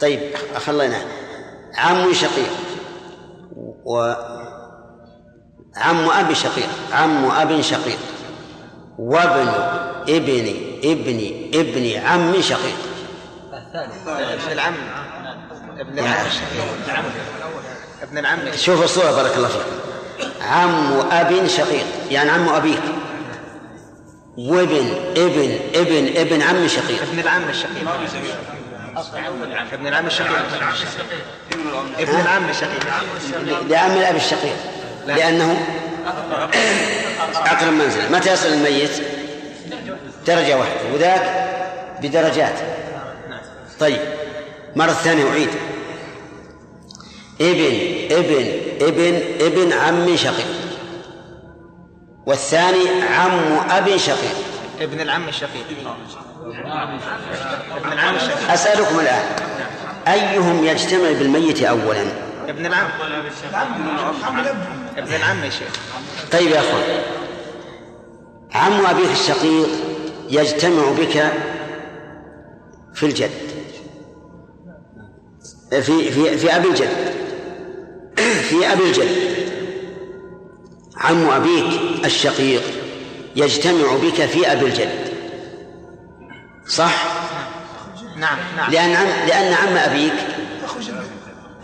طيب خلينا عم شقيق. و عم أب شقيق. عم أب شقيق. وابن ابن ابن ابن عم شقيق. ابن العم؟ ابن العم. ابن العم. شوف الصورة بارك الله فيك. عم أب شقيق. يعني عم أبيك. وابن ابن ابن ابن عم شقيق. ابن العم الشقيق. ابن العم الشقيق. ابن العم الشقيق. لعم الأب الشقيق. لأنه أقرب منزل. متى يصل الميت؟ درجة واحدة. وذاك بدرجات. طيب. مرة ثانية أعيد. ابن ابن ابن ابن عم شقيق. والثاني عم أب شقيق. ابن العم الشقيق. ابن العم الشقيق. أسألكم الآن أيهم يجتمع بالميت أولا؟ ابن العم. ابن العم يا شيخ. طيب يا أخوان عم أبيك الشقيق يجتمع بك في الجد في في في أبي الجد في أبي الجد. عم أبيك الشقيق يجتمع بك في أبي الجد. صح؟ نعم نعم. لأن عم لأن عم أبيك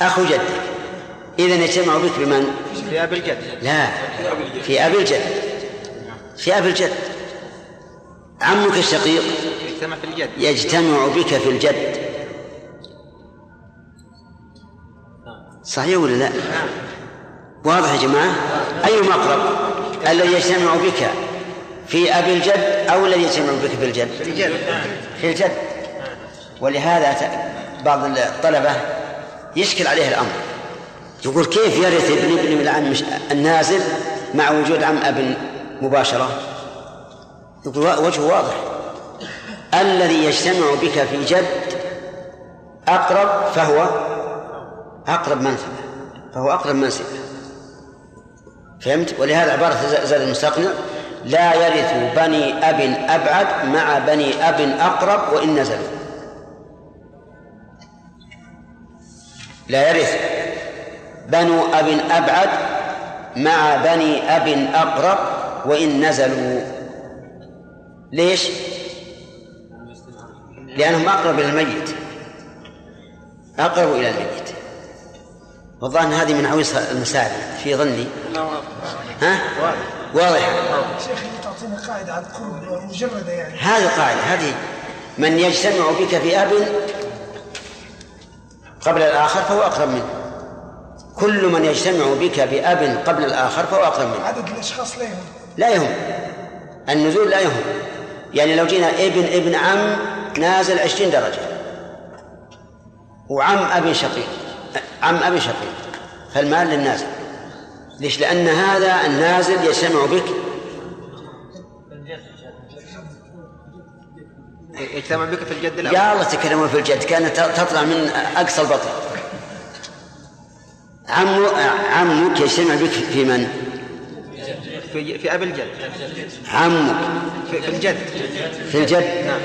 أخو جدك. إذا يجتمع بك بمن؟ في أبي الجد. لا في أبي الجد. في أبي الجد. عمك الشقيق يجتمع في الجد. يجتمع بك في الجد. صحيح ولا لا؟ واضح يا جماعة؟ أيهما أقرب؟ الذي يجتمع بك في أبي الجد أو الذي يجتمع بك في الجد؟ في الجد في الجد ولهذا بعض الطلبة يشكل عليه الأمر يقول كيف يرث ابن ابن العم النازل مع وجود عم أب مباشرة يقول وجهه واضح الذي يجتمع بك في جد أقرب فهو أقرب منفعة فهو أقرب منزلة فهمت؟ ولهذا عبارة زاد المستقنع لا يرث بني أب أبعد مع بني أب أقرب وإن نزلوا. لا يرث بنو أب أبعد مع بني أب أقرب وإن نزلوا. ليش؟ لأنهم أقرب إلى الميت. أقرب إلى الميت. والظاهر هذه من عويص المسائل في ظني. ها؟ واضحة. شيخ تعطينا قاعدة على القرب مجردة يعني. هذه قاعدة هذه من يجتمع بك في أب قبل الآخر فهو أقرب منه. كل من يجتمع بك بأب قبل الآخر فهو أقرب منه. عدد الأشخاص لا يهم. لا يهم. النزول لا يهم. يعني لو جينا ابن ابن عم نازل عشرين درجة. وعم أبي شقيق. عم أبي شقيق. فالمال للنازل ليش؟ لأن هذا النازل يجتمع بك. يجتمع بك في الجد الأول. يا الله تكلموا في الجد. كانت تطلع من أقصى البطن. عم عمك يجتمع بك في من؟ في في أبي الجد. عمك. في, في الجد. في الجد؟ نعم.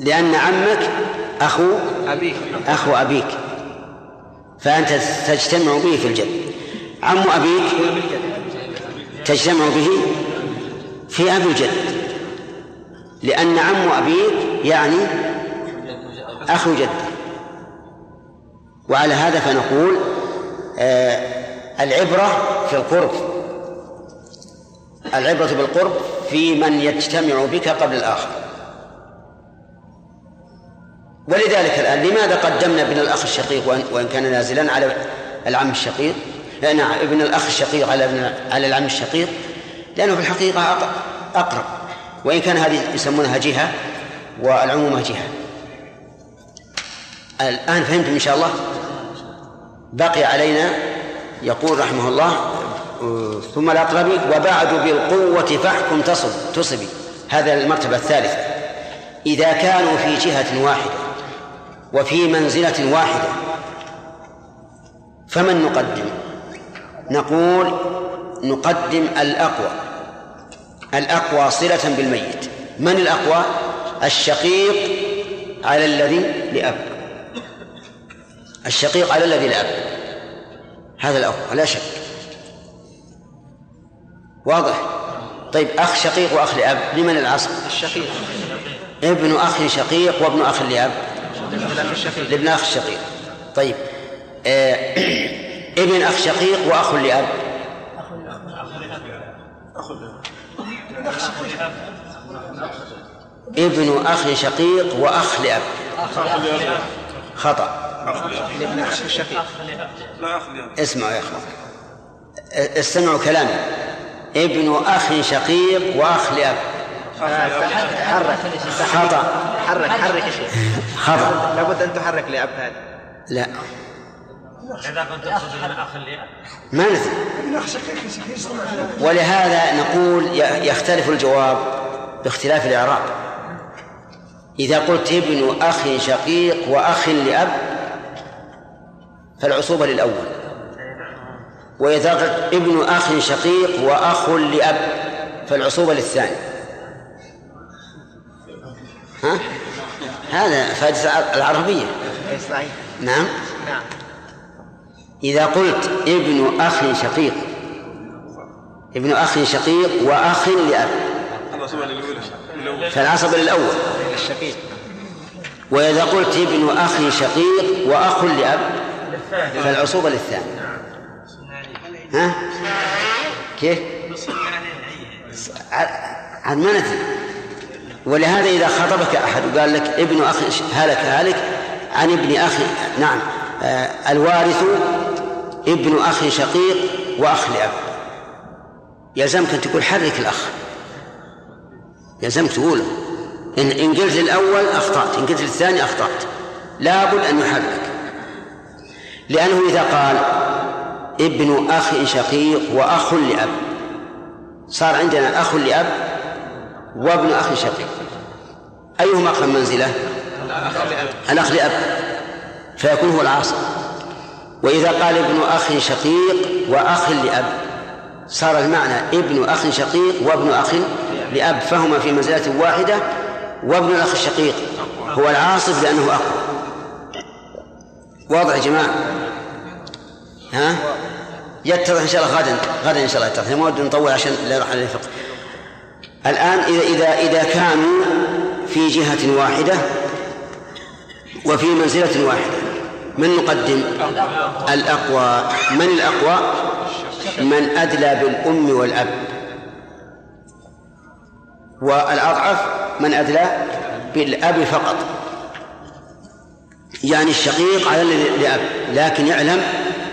لأن عمك أخو أبيك. أخو أبيك. فأنت تجتمع به في الجد. عم أبيك تجتمع به في أبي الجد. لأن عم أبيك يعني أخو جد وعلى هذا فنقول آه العبرة في القرب. العبرة بالقرب في من يجتمع بك قبل الآخر. ولذلك الآن لماذا قدمنا ابن الأخ الشقيق وإن- كان نازلا على العم الشقيق؟ نعم ابن الأخ الشقيق على ابن على العم الشقيق لأنه في الحقيقة أق- أقرب. وإن كان هذه يسمونها جهة والعمومة جهة. الآن فهمتم إن شاء الله؟ بقي علينا يقول رحمه الله ثم الأقربي وبعد بالقوة فاحكم تصب تصبي. هذا المرتبة الثالثة. إذا كانوا في جهة واحدة وفي منزلة واحدة. فمن نقدم؟ نقول نقدم الأقوى. الأقوى صلة بالميت. من الأقوى؟ الشقيق على الذي لأب. الشقيق على الذي لأب. هذا الأفضل لا شك. واضح؟ طيب أخ شقيق وأخ لأب لمن العصر؟ الشقيق. ابن أخ شقيق وابن أخ لأب. لابن أخ شقيق طيب. آه ابن أخ شقيق وأخ لأب. ابن أخ شقيق وأخ لأب. خطأ. أخ الشقيق اسمعوا يا أخوان. استمعوا كلامي. ابن أخ شقيق وأخ لأب. حرك خطا حرك حرك يا شيخ خطا لابد أن تحرك لأب هذا لا إذا كنت تقصد أخ ما ندري ولهذا نقول يختلف الجواب باختلاف الإعراب. إذا قلت ابن أخ شقيق وأخ لأب فالعصوبة للأول. وإذا قلت ابن أخ شقيق وأخ لأب فالعصوبة للثاني. ها؟ هذا فائده العربية. إيه، صحيح نعم. نعم. إذا قلت ابن أخ شقيق ابن أخ شقيق وأخ لأب. فالعصب للأول الشقيق وإذا قلت ابن أخ شقيق وأخ لأب فالعصوبة للثاني. ها؟ كيف؟ ع- عاد ما ندري. ولهذا إذا خاطبك أحد وقال لك ابن أخ هلك هالك عن ابن أخ نعم آه الوارث ابن أخ شقيق وأخ لأب. يلزمك أن تقول حرك الأخ. يلزمك تقوله إن إن قلت للأول أخطأت إن قلت للثاني أخطأت. لابد أن يحرك. لأنه إذا قال ابن أخ شقيق وأخ لأب صار عندنا الأخ لأب وابن أخ شقيق أيهما أقرب منزلة؟ الأخ لأب فيكون هو العاصر وإذا قال ابن أخ شقيق وأخ لأب صار المعنى ابن أخ شقيق وابن أخ لأب. فهما في منزلة واحدة وابن الأخ الشقيق هو العاصف لأنه أقوى واضح يا جماعة؟ ها؟ يتضح إن شاء الله غدا غدا إن شاء الله يتضح. ما نطول عشان لا يروح على الفقه الآن إذا إذا إذا كانوا في جهة واحدة وفي منزلة واحدة من نقدم؟ الأقوى. من الأقوى؟ من أدلى بالأم والأب. والأضعف من أدلى بالأب فقط. يعني الشقيق على الذي لأب لكن يعلم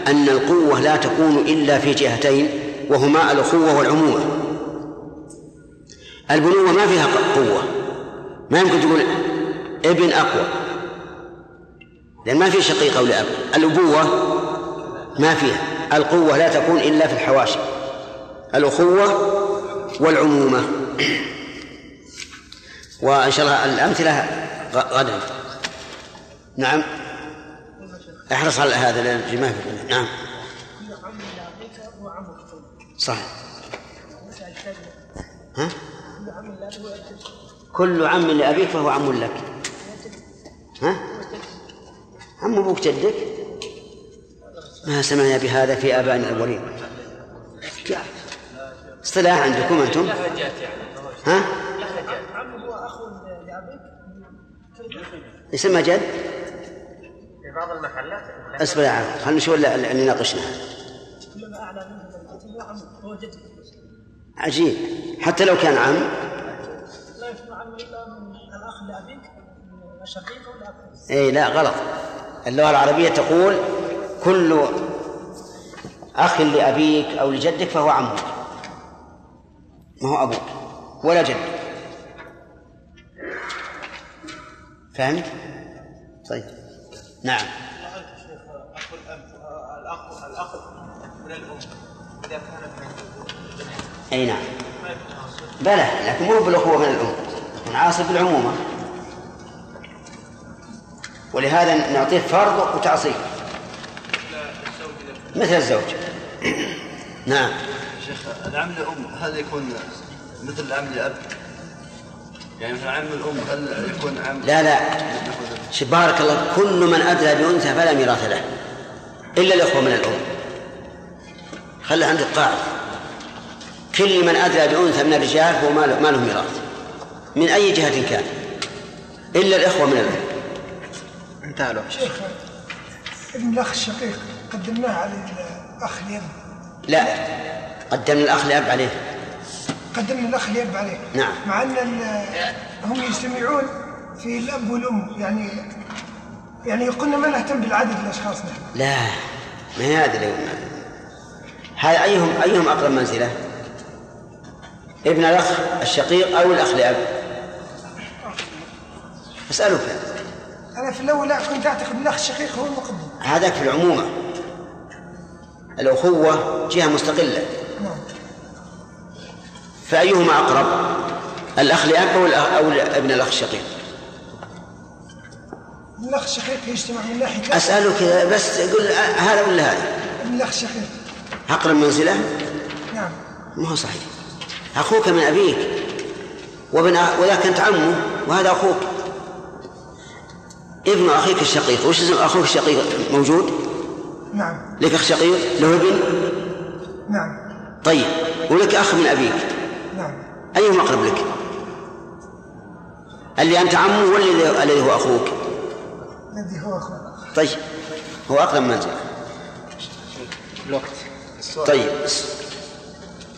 أن القوة لا تكون إلا في جهتين وهما الأخوة والعمومة. البنوة ما فيها قوة. ما يمكن تقول ابن أقوى. لأن ما في شقيق أو لأب الأبوة ما فيها. القوة لا تكون إلا في الحواشي. الأخوة والعمومة. وإن شاء الله الأمثلة غدا. نعم. احرص على هذا لأن ما في نعم. صح ها؟ كل عم لأبيك فهو عم لك. ها؟ عم أبوك جدك؟ ما سمعنا بهذا في آبائنا الأولين. اصطلاح عندكم أنتم؟ ها؟ يسمى جد؟ في بعض المحلات أصبر يا عم خلينا نشوف اللي اللي ناقشنا عجيب. حتى لو كان عم لا يسمع عنه الا من الاخ لابيك أو اي لا غلط. اللغة العربية تقول كل أخ لأبيك أو لجدك فهو عمك. ما هو أبوك ولا جدك. فهمت؟ طيب. نعم. من الأم إذا كان أي نعم. بلى لكن مو بالأخوة من الأم من عاصب بالعمومة ولهذا نعطيه فرض وتعصيب. مثل الزوج. نعم. شيخ العم لأم هل يكون مثل العم لأب؟ يعني مثل عم الأم هل يكون عم لا لا. بارك الله كل من أدلى بأنثى فلا ميراث له إلا الإخوة من الأم. خلي عندك قاعدة كل من أدلى بأنثى من الرجال فهو له, ما له ميراث. من أي جهة كان؟ إلا الإخوة من الأم. انتهى الوقت شيخ ابن الأخ الشقيق قدمناه على الأخ اليد لا قدمنا الأخ لأب عليه. قدمنا الأخ اليد عليه. نعم. مع أن هم يجتمعون في الأب والأم يعني يعني قلنا ما نهتم بالعدد الأشخاص نحن. لا ما هي هذه اليوم هذا أيهم أيهم أقرب منزلة؟ ابن الأخ الشقيق أو الأخ لأب أسألك. أنا في الأول لا كنت أعتقد الأخ الشقيق هو المقدم. هذاك في العمومة. الأخوة جهة مستقلة. نعم. فأيهما أقرب؟ الأخ لأب أو الأخ أو ابن الأخ الشقيق؟ ابن الأخ الشقيق يجتمع من ناحية أسألك بس قل هذا ولا هذا؟ ابن الأخ الشقيق. أقرب منزلة؟ نعم. ما هو صحيح. أخوك من أبيك. وابن وذاك أنت عمه وهذا أخوك. ابن أخيك الشقيق وش اسم أخوك الشقيق؟ موجود؟ نعم. لك أخ شقيق؟ له ابن؟ نعم. طيب ولك أخ من أبيك؟ نعم. أيهما أقرب لك؟ اللي أنت عمه ولا الذي- هو أخوك. الذي هو اخوه طيب هو أقرب منزل الوقت. طيب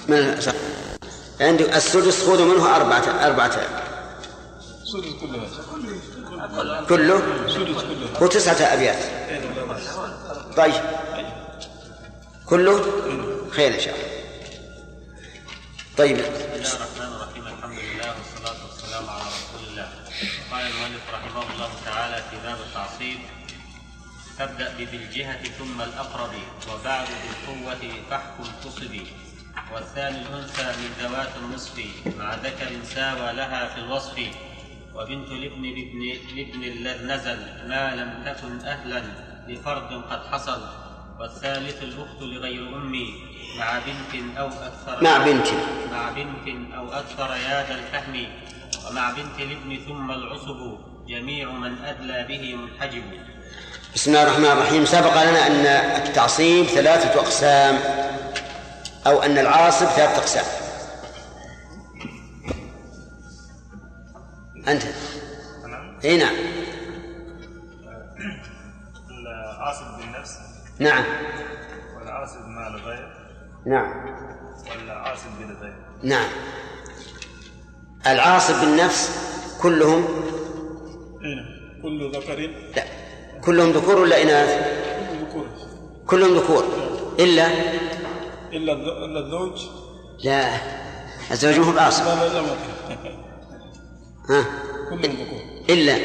من عندك السدس خذوا منه أربعة أربعة. سدس كلها. كله؟ سدس كلها هو تسعة أبيات. طيب. كله؟ خير إن شاء الله. طيب. بسم الله الرحمن الرحيم الحمد لله والصلاة والسلام على رسول الله المؤلف رحمه الله تعالى في باب التعصيب تبدأ بذي الجهة ثم الأقرب وبعد بالقوة فاحكم تصبي. والثاني الأنثى من ذوات النصف. مع ذكر ساوى لها في الوصف. وبنت الابن لابن لابن الذي نزل ما لم تكن أهلا لفرد قد حصل والثالث الأخت لغير أمي مع بنت أو أكثر مع بنت. مع بنت أو أكثر يا ذا الفهم ومع بنت الابن ثم العصب جميع من أدلى به منحجب بسم الله الرحمن الرحيم. سبق لنا أن التعصيب ثلاثة أقسام أو أن العاصب ثلاثة أقسام. أنت. أي نعم. العاصب بالنفس نعم. والعاصب مع الغير نعم. والعاصب بالغير نعم. العاصب بالنفس كلهم؟ هنا كل ذكر. لا. كلهم ذكور ولا إناث؟ ذكور. كلهم ذكور. إلا؟ إلا الزوج. لا. الزوج هو بعاصب ها؟ كلهم ذكور إلا.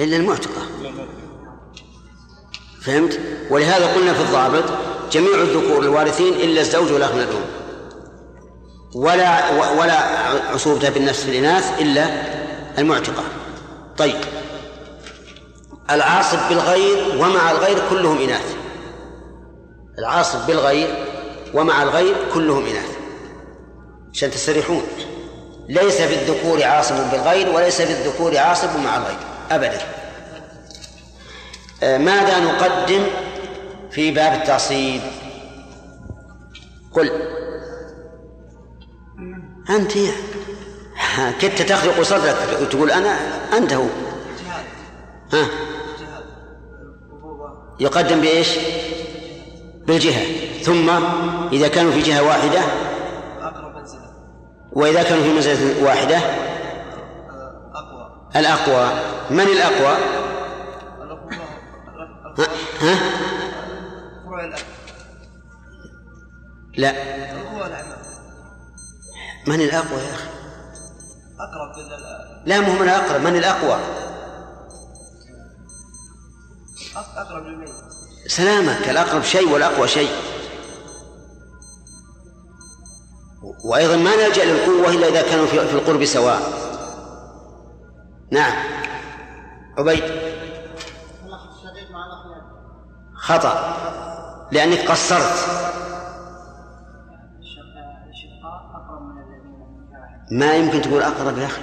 إلا المعتقة. فهمت؟ ولهذا قلنا في الضابط جميع الذكور الوارثين إلا الزوج والأخ الأم ولا ولا عصوبة بالنفس في الإناث إلا المعتقة. طيب. العاصب بالغير ومع الغير كلهم إناث. العاصب بالغير ومع الغير كلهم إناث. عشان تستريحون. ليس في الذكور عاصب بالغير وليس في الذكور عاصب مع الغير أبدا. آه، ماذا نقدم في باب التعصيب؟ قل. أنت كنت تخلق صدرك وتقول أنا أنت هو. ها؟ يقدم بإيش؟ بالجهة. ثم إذا كانوا في جهة واحدة وإذا كانوا في منزلة واحدة؟ أقوى الأقوى. من الأقوى؟ ها, لا. من الأقوى يا أخي؟ أقرب لا مو من الأقرب. من الأقوى؟ أق- أقرب للميت سلامك. الأقرب شيء والأقوى شيء. وأيضا ما نلجأ للقوة إلا إذا كانوا في القرب سواء. نعم. عبيد. خطأ. لأنك قصرت. ما يمكن تقول أقرب يا أخي.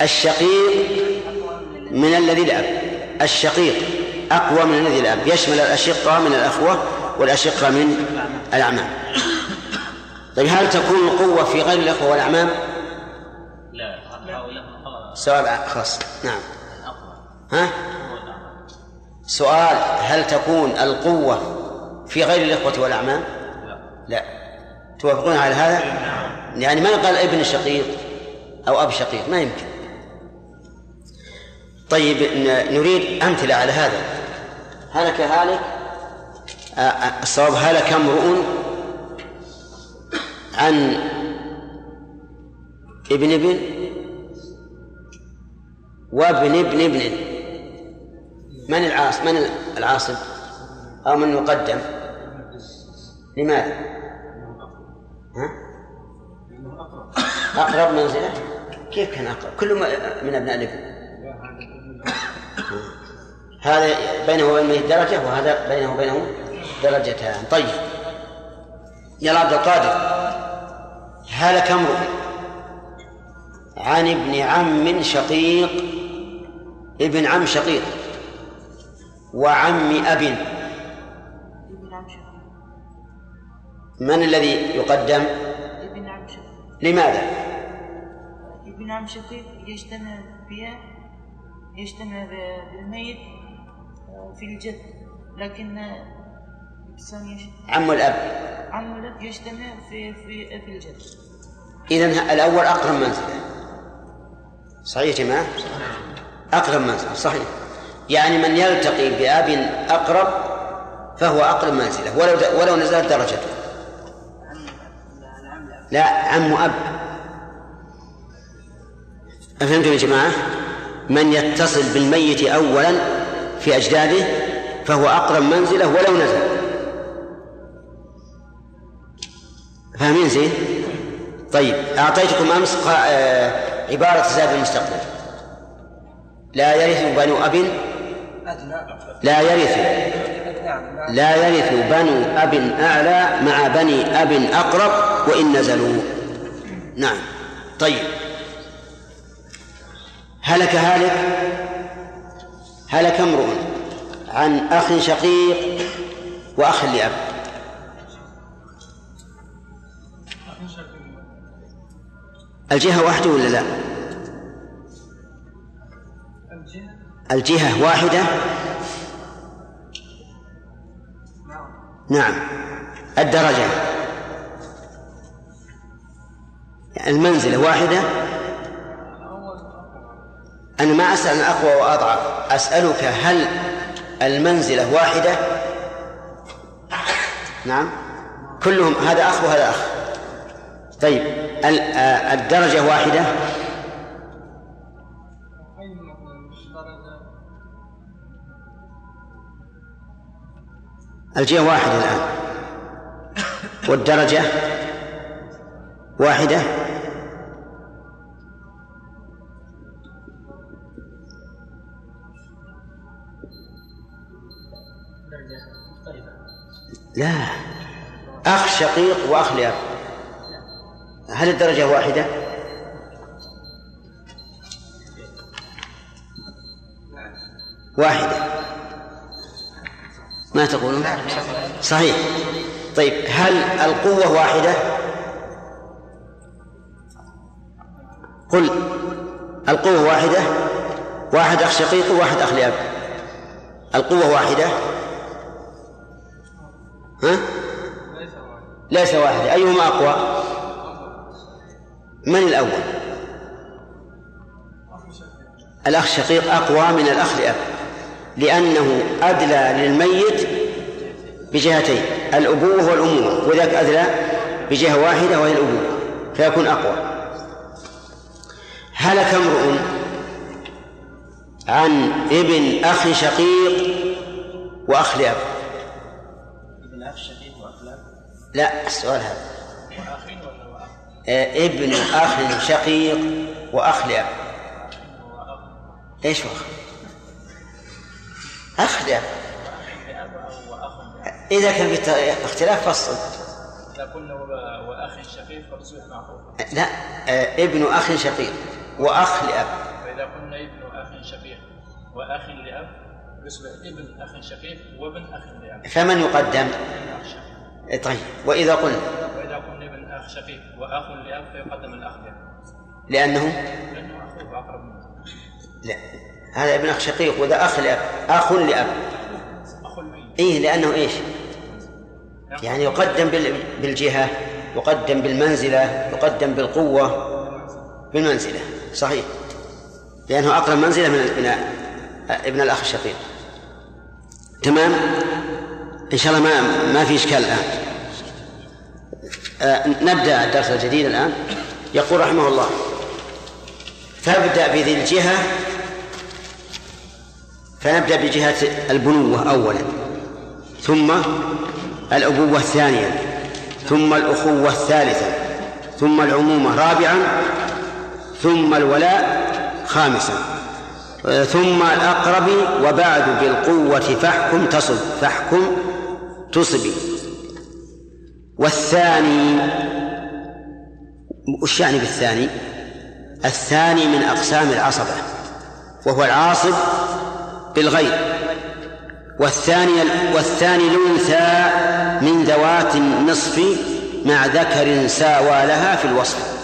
الشقيق من الذي الأب الشقيق أقوى من الذي الأب يشمل الأشقة من الأخوة والأشقة من الأعمام طيب هل تكون القوة في غير الأخوة والأعمام؟ لا سؤال خاص نعم. ها؟ سؤال هل تكون القوة في غير الإخوة والأعمام؟ لا. توافقون على هذا؟ يعني ما قال ابن شقيق أو أب شقيق؟ ما يمكن. طيب نريد أمثلة على هذا. هلك هالك؟ الصواب هلك امرؤ عن ابن ابن وابن ابن ابن. من العاص من العاصب أو من يقدم لماذا؟ ها؟ أقرب منزلة؟ كيف كان أقرب؟ كل من أبناء الابن. هذا بينه وبينه درجة وهذا بينه وبينه درجتان. طيب. يا عبد القادر. هلك امرؤ. عن ابن عم شقيق ابن عم شقيق وعم أب. من الذي يقدم؟ ابن عم شقيق. لماذا؟ ابن عم شقيق يجتمع بها يجتمع بالميت آه، في الجد لكن عم الأب. عم الأب يجتمع في في في الجد. إذن الأول أقرب منزلة صحيح يا جماعة؟ أقرب منزلة صحيح. يعني من يلتقي بأب أقرب فهو أقرب منزلة ولو ولو نزلت درجته. لا عم أب. أفهمتم يا جماعة؟ من يتصل بالميت أولا في أجداده فهو أقرب منزلة ولو نزل. فاهمين زين؟ طيب أعطيتكم أمس آه، عبارة زاد المستقبل. لا يرث بنو أب. لا يرث. لا يرث بنو أب أعلى مع بني أب أقرب وإن نزلوا. نعم. طيب. هلك هالك؟ هلك امرؤ عن أخ شقيق وأخ لأب. الجهة واحدة ولا لا؟ الجهة واحدة. نعم. الدرجة. المنزلة واحدة. أنا ما أسأل أقوى وأضعف. أسألك هل المنزلة واحدة؟ نعم. كلهم هذا أخ وهذا أخ. طيب آه، الدرجة واحدة. الجهة واحدة الآن. والدرجة واحدة. لا. أخ شقيق وأخ لأب. هل الدرجة واحدة؟ واحدة ما تقولون؟ صحيح طيب هل القوة واحدة؟ قل القوة واحدة واحد أخ شقيق وواحد أخ لأب القوة واحدة ها؟ ليس واحدة أيهما أقوى؟ من الأول؟ الأخ الشقيق أقوى من الأخ لأب لأنه أدلى للميت بجهتين الأبوة والأمومة وذاك أدلى بجهة واحدة وهي الأبوة فيكون أقوى. هلك امرؤ عن ابن أخ شقيق وأخ لأب. ابن أخ شقيق وأخ لأب؟ لا السؤال هذا. ابن أخ شقيق وأخ لأب. إيش هو؟ أخ؟ أخ لأب. إذا كان في اختلاف فصل. إذا قلنا وأخ شقيق فتصبح معروفة لا ابن أخ شقيق وأخ لأب. فإذا قلنا ابن أخ شقيق وأخ لأب يصبح ابن أخ شقيق وابن أخ لأب. فمن يقدم؟ طيب وإذا قلنا؟ وإذا قلنا أخ شقيق وأخ لأب فيقدم الأخ لأب لأنه؟ لأنه أخوه أقرب منه لا. هذا ابن أخ شقيق وذا أخ لأب. أخ لأب. الميت إيه لأنه إيش؟ يعني يقدم بال- بالجهة يقدم بالمنزلة يقدم بالقوة بالمنزلة. صحيح. لأنه أقرب منزلة من ابن ابن الأخ الشقيق. تمام؟ إن شاء الله ما ما في إشكال الآن. نبدأ الدرس الجديد الآن. يقول رحمه الله فابدأ بذي الجهة فنبدأ بجهة البنوة أولا ثم الأبوة ثانيا ثم الأخوة ثالثا ثم العمومة رابعا ثم الولاء خامسا آه، ثم الأقرب وبعد بالقوة فاحكم تصب فاحكم تصبي والثاني وش يعني بالثاني؟ الثاني من أقسام العصبة وهو العاصب بالغير والثاني والثاني الأنثى من ذوات النصف مع ذكر ساوى لها في الوصف.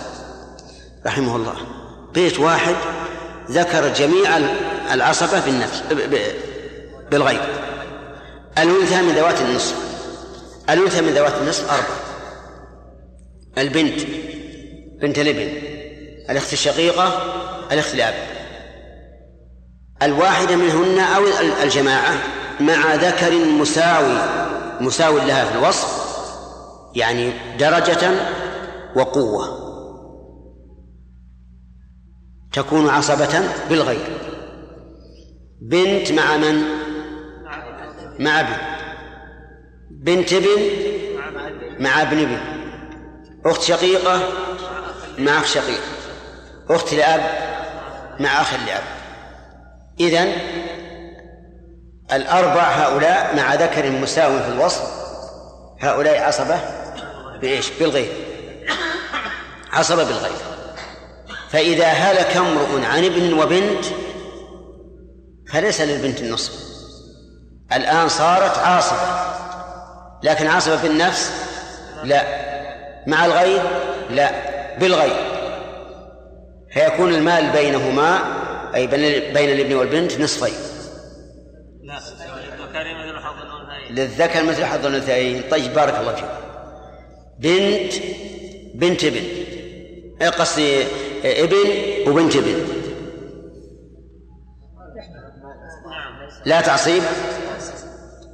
رحمه الله. بيت واحد ذكر جميع العصبة بالنفس بالغير الأنثى من ذوات النصف. الأنثى من ذوات النصف أربعة. البنت بنت الابن. الأخت الشقيقة الأخت الأب. الواحدة منهن أو الجماعة مع ذكر مساوي مساوي لها في الوصف يعني درجة وقوة. تكون عصبة بالغير بنت مع من؟ مع ابن. بنت ابن مع ابن ابن. أخت شقيقة مع أخ شقيق أخت لأب مع أخ لأب. إذن الأربع هؤلاء مع ذكر مساو في الوصف هؤلاء عصبة بإيش؟ بالغير عصبة بالغير فإذا هلك امرؤ عن ابن وبنت فليس للبنت النصف. الآن صارت عاصبة. لكن عاصبة بالنفس لا. مع الغير لا. بالغير فيكون المال بينهما أي بين الابن والبنت نصفين. لا. للذكر مثل حظ الأنثيين. طيب بارك الله فيك. بنت بنت ابن. إيه قصدي؟ ابن وبنت ابن. لا تعصيب؟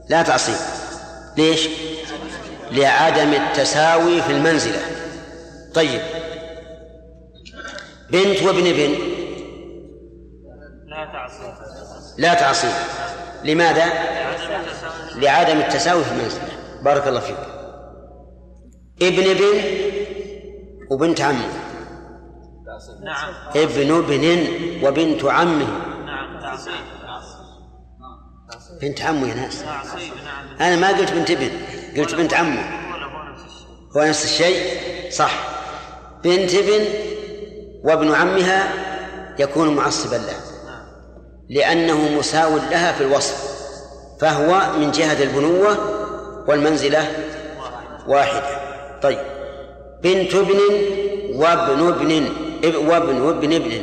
لا تعصيب. ليش؟ لعدم التساوي في المنزلة. طيب. بنت وابن ابن لا تعصي لا تعصيب. لماذا؟ لعدم التساوي في المنزلة. بارك الله فيك. ابن ابن وبنت عمه. نعم. ابن ابن وبنت عمه. نعم تعصيب. بنت عمه يا ناس. تعصيب نعم. أنا ما قلت بنت ابن قلت بنت عمه. هو نفس الشيء؟ صح. بنت ابن وابن عمها يكون معصبا له لأنه مساو لها في الوصف. فهو من جهة البنوة والمنزلة واحدة. طيب. بنت ابن وابن ابن اب- وابن وابن ابن.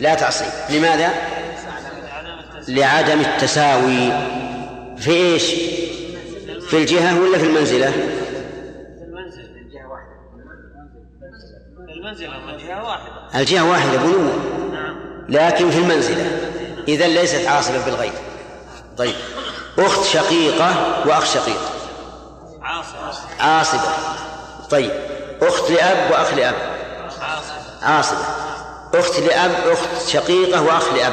لا تعصيب. لماذا؟ لعدم التساوي في إيش؟ في الجهة ولا في المنزلة؟ الجهة واحدة بنوة لكن في المنزلة. إذا ليست عاصبة بالغير طيب. أخت شقيقة وأخ شقيق. عاصب عاصبة طيب. أخت لأب وأخ لأب. عاصب عاصبة أخت لأب أخت شقيقة وأخ لأب.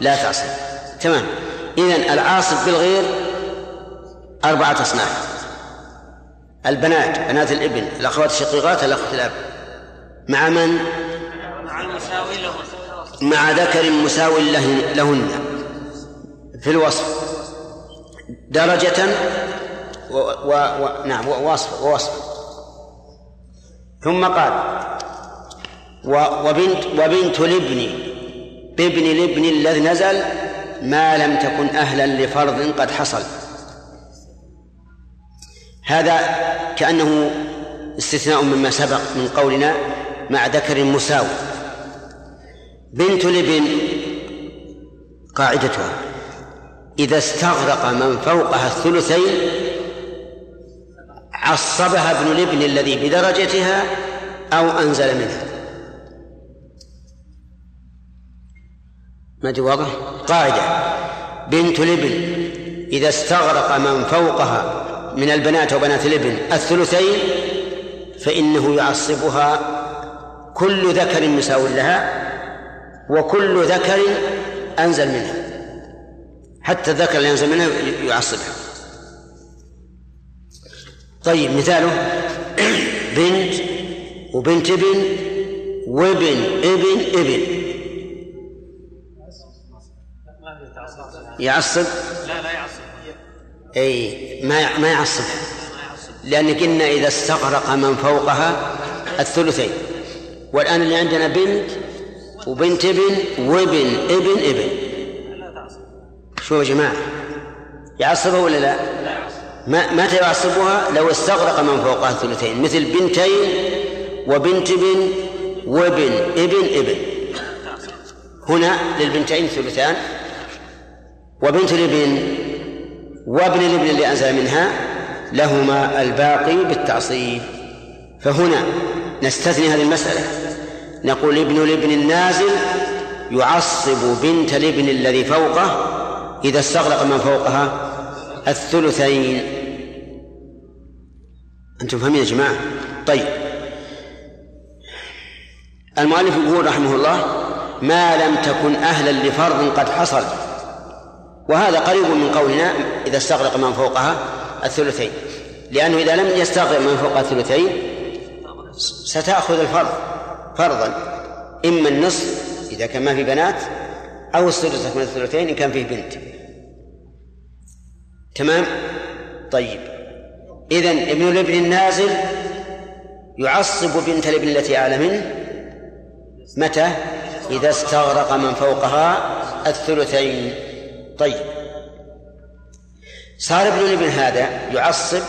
لا تعصب تمام. إذن العاصب بالغير أربعة أصناف. البنات بنات الابن الأخوات الشقيقات الأخت الأب. مع من؟ مع المساوي له مع ذكر مساو له- لهن. في الوصف. درجة و و و نعم ووصف ووصف. ثم قال و- وبنت وبنت الإبن. بابن الابن الذي نزل ما لم تكن أهلا لفرض قد حصل. هذا كأنه استثناء مما سبق من قولنا مع ذكر مساوي بنت الابن قاعدتها إذا استغرق من فوقها الثلثين عصبها ابن الابن الذي بدرجتها أو أنزل منها. ما واضح؟ قاعدة. بنت الابن إذا استغرق من فوقها من البنات وبنات الابن الثلثين فإنه يعصبها كل ذكر مساو لها وكل ذكر أنزل منها. حتى الذكر اللي ينزل منها يعصبها. طيب مثاله. بنت وبنت ابن وابن ابن ابن. يعصب؟ لا لا يعصب. أي ما ما يعصبها لأن قلنا إذا استغرق من فوقها الثلثين. والآن اللي عندنا بنت وبنت ابن وابن ابن ابن. شو يا جماعة يعصبها ولا لا؟ ما متى يعصبها؟ لو استغرق من فوقها الثلثين. مثل بنتين وبنت ابن وابن ابن ابن. هنا للبنتين ثلثان. وبنت الابن وابن الابن اللي أنزل منها لهما الباقي بالتعصيب. فهنا نستثني هذه المسألة. نقول ابن الابن النازل يعصب بنت الابن الذي فوقه إذا استغرق من فوقها الثلثين. أنتم فاهمين يا جماعة؟ طيب. المؤلف يقول رحمه الله ما لم تكن أهلا لفرض قد حصل وهذا قريب من قولنا إذا استغرق من فوقها الثلثين. لأنه إذا لم يستغرق من فوقها الثلثين ستأخذ الفرض فرضا. إما النصف إذا كان ما في بنات أو السدس من الثلثين إن كان فيه بنت. تمام؟ طيب. إذا ابن الابن النازل يعصب بنت الابن التي أعلى منه متى؟ إذا استغرق من فوقها الثلثين. طيب. صار ابن الابن هذا يعصب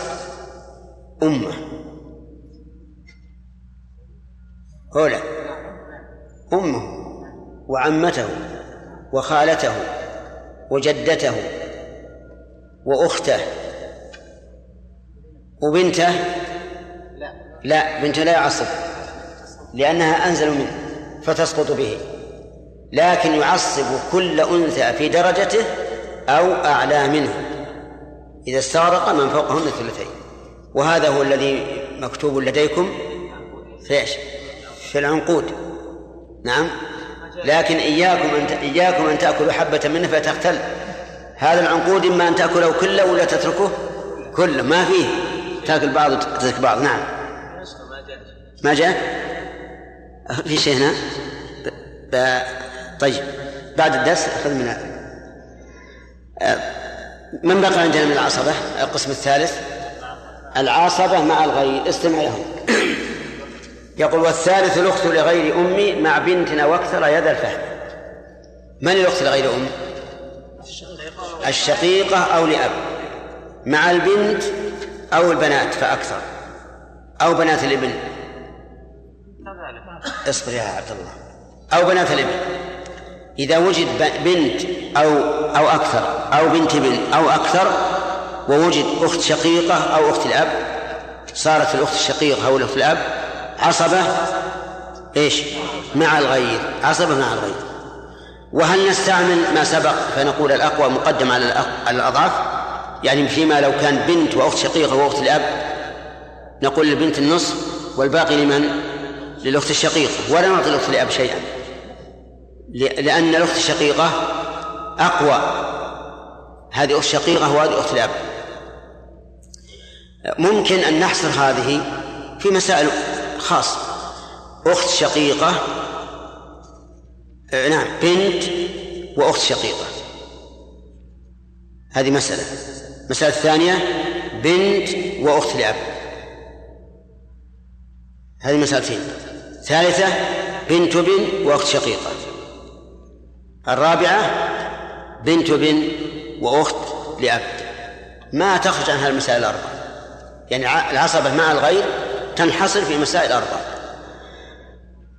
أمه. هولا أمه وعمته وخالته وجدته وأخته. وبنته؟ لا بنته لا يعصب لأنها أنزل منه فتسقط به. لكن يعصب كل أنثى في درجته أو أعلى منه. إذا استغرق من فوقهن الثلثين. وهذا هو الذي مكتوب لديكم في إيش؟ في العنقود. نعم. لكن إياكم أن إياكم أن تأكلوا حبة منه فتختل هذا العنقود إما أن تأكله كله ولا تتركه؟ كله. ما فيه. تأكل بعض وتترك بعض. نعم. ما جاء؟ في شيء هنا. طيب بعد الدرس خذ من من بقى عندنا من العصبة؟ القسم الثالث. العصبة مع الغير استمع لهم. يقول والثالث الأخت لغير أمي مع بنتنا وأكثر يد الفهم. من الأخت لغير أم؟ الشقيقة أو لأب. مع البنت أو البنات فأكثر. أو بنات الابن اصبر يا عبد الله. أو بنات الابن إذا وجد بنت أو أو أكثر أو بنت ابن أو أكثر ووجد أخت شقيقة أو أخت الأب صارت الأخت الشقيقة أو الأخت الأب عصبة إيش؟ مع الغير عصبة مع الغير. وهل نستعمل ما سبق فنقول الأقوى مقدم على الأضعاف يعني فيما لو كان بنت وأخت شقيقة وأخت الأب نقول للبنت النصف والباقي لمن؟ للأخت الشقيقة ولا نعطي الأخت الأب شيئا. لأن الأخت الشقيقة أقوى. هذه أخت شقيقة وهذه أخت الأب ممكن أن نحصر هذه في مسائل خاصة أخت شقيقة نعم بنت وأخت شقيقة. هذه مسألة. المسألة الثانية بنت وأخت لأب. هذه مسألتين. ثالثة بنت بن وأخت شقيقة. الرابعة بنت بن وأخت لأب. ما تخرج عن المسائل الأربعة. يعني العصبة مع الغير تنحصر في مسائل أربعة.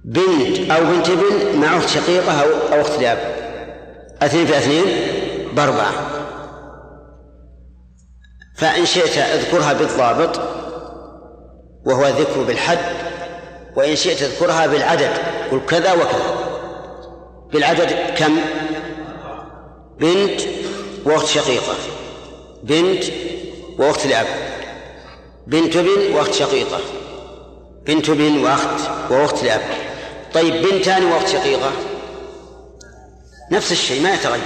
بنت أو بنت ابن مع أخت شقيقة أو أخت لأب. اثنين في اثنين بأربعة. فإن شئت اذكرها بالضابط وهو الذكر بالحد وإن شئت اذكرها بالعدد قل كذا وكذا. بالعدد كم؟ بنت وأخت شقيقة. بنت وأخت لأب بنت بن وأخت شقيقة. بنت بن وأخت وأخت لأب طيب بنتان وأخت شقيقة؟ نفس الشيء ما يتغير.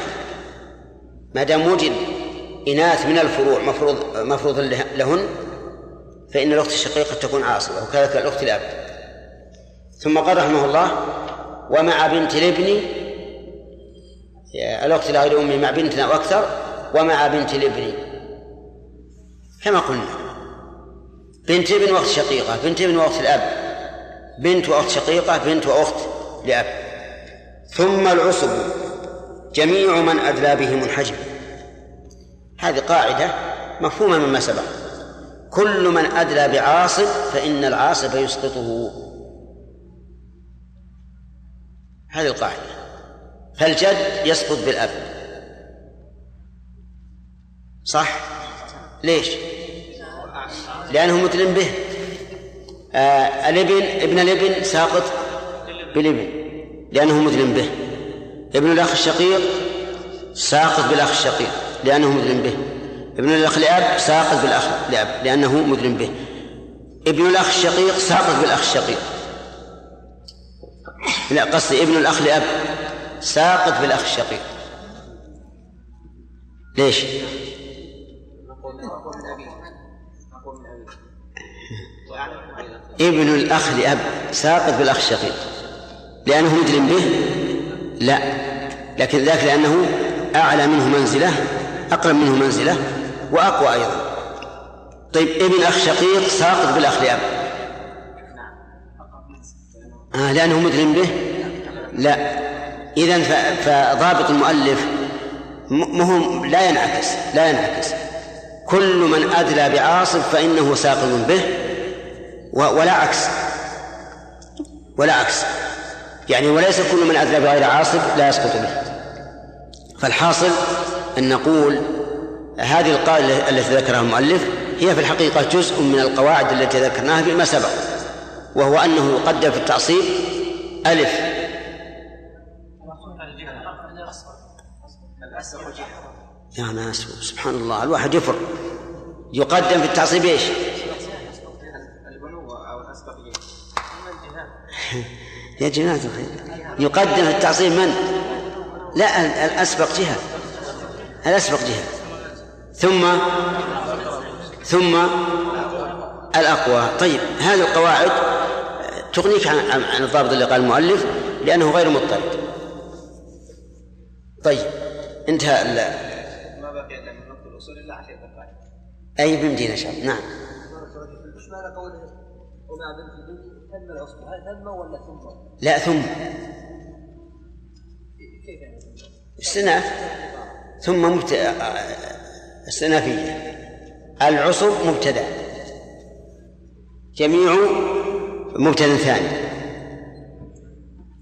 ما دام وجد إناث من الفروع مفروض مفروض لهن فإن الأخت الشقيقة تكون عاصبة وكذلك الأخت الأب ثم قال رحمه الله ومع بنت الابن الأخت غير أمي مع بنتنا وأكثر ومع بنت الابن. كما قلنا بنت ابن وأخت شقيقة بنت ابن وأخت الأب بنت وأخت شقيقة بنت وأخت لأب. ثم العصب جميع من أدلى به منحجب هذه قاعدة مفهومة مما سبق. كل من أدلى بعاصب فإن العاصب يسقطه. هذه القاعدة. فالجد يسقط بالأب. صح؟ ليش؟ لأنه مدلم به. آه الإبن ابن الإبن ساقط بالإبن لأنه مدلم به. ابن الأخ الشقيق ساقط بالأخ الشقيق لأنه مدلم به. ابن الأخ لأب ساقط بالأخ لأب لأنه مدلم به. ابن الأخ الشقيق ساقط بالأخ الشقيق. لا قصدي ابن الأخ لأب. ساقط بالأخ الشقيق. ليش؟ ابن الأخ لأب. ساقط بالأخ الشقيق. لأنه مدلم به؟ لا. لكن ذاك لأنه أعلى منه منزلة أقرب منه منزلة وأقوى أيضا. طيب ابن أخ شقيق ساقط بالأخ لأب. آه لأنه مدلم به؟ لا. إذا فضابط المؤلف مهم لا ينعكس لا ينعكس. كل من أدلى بعاصب فإنه ساقط به ولا عكس. ولا عكس. يعني وليس كل من أدلى بغير عاصب لا يسقط به. فالحاصل أن نقول هذه القاعدة التي ذكرها المؤلف هي في الحقيقة جزء من القواعد التي ذكرناها فيما سبق. وهو أنه يقدر في التعصيب. ألف. يا ناس سبحان الله. الواحد يفر يقدم في التعصيب إيش؟ يا جماعة الخير. يقدم في التعصيب من؟ لا الأسبق جهة. الأسبق جهة. ثم؟ ثم؟ الأقوى. طيب هذه القواعد تغنيك عن عن الضابط اللي قال المؤلف لأنه غير مضطرد. طيب انتهى ما بقي إلا من نقطه الأصول إلا عشره دقائق أي بمدينة شاء نعم. إيش معنى قوله ومع بنت العصبة هل تم ولا ثم؟ لا ثم. كيف يعني ثم؟ استئناف ثم مبت... استئنافية العصب مبتدأ. جميع مبتدأ ثاني.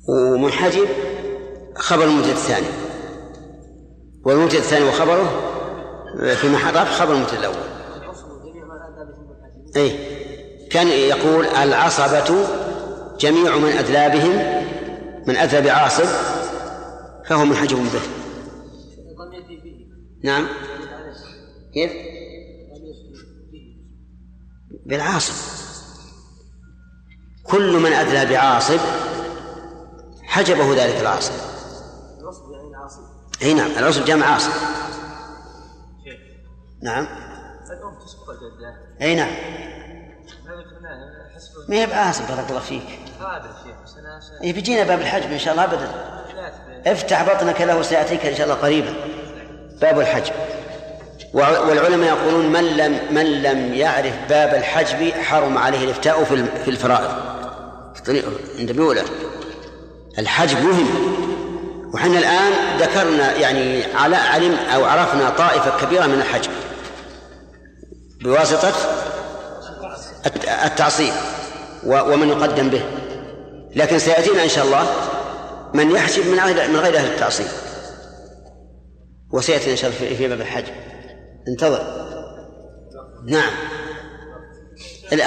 ومنحجب خبر المبتدأ الثاني. والمبتدأ الثاني وخبره في محل رفع خبر بهم الحديث أي كان يقول العصبة جميع من أدلى بهم من أدلى بعاصب فهو منحجب به نعم. كيف؟ بالعاصب. كل من أدلى بعاصب حجبه ذلك العاصب. العصبة يعني العاصمة أي نعم العصب جمع عاصب. نعم. أي نعم. ما هي بعاصب بارك الله فيك. إيه بيجينا باب الحجب إن شاء الله ب- افتح بطنك له سيأتيك إن شاء الله قريبا. باب الحجب. والعلماء يقولون من لم من لم يعرف باب الحجب حرم عليه الإفتاء في الفرائض. عند ولا الحجب مهم وحنا الآن ذكرنا يعني على علم أو عرفنا طائفة كبيرة من الحجب بواسطة الت- التعصيب. ومن يقدم به. لكن سيأتينا إن شاء الله من يحجب من غير من غير أهل التعصيب. وسيأتي إن شاء الله في- باب الحجب انتظر. نعم.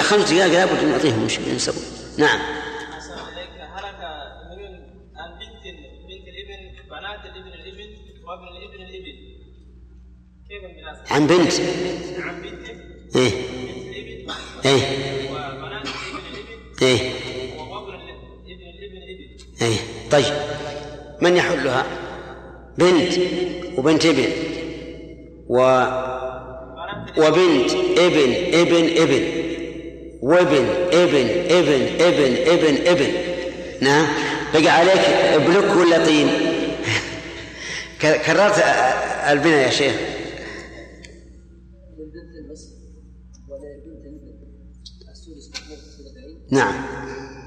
خمس دقائق لابد أن نعطيهم نعم أحسن إليك هلك نبي عن بنت بنت الابن بنات الابن الابن وابن الابن الابن كيف المناسبة؟ عن بنت. عن بنت إيه. إيه. إيه. إيه. طيب. من يحلها؟ بنت وبنت ابن. و وبنت ابن ابن ابن. وابن ابن ابن ابن ابن ابن. نعم. بقى عليك بلوك ولا طين؟ كررت البناء يا شيخ. نعم.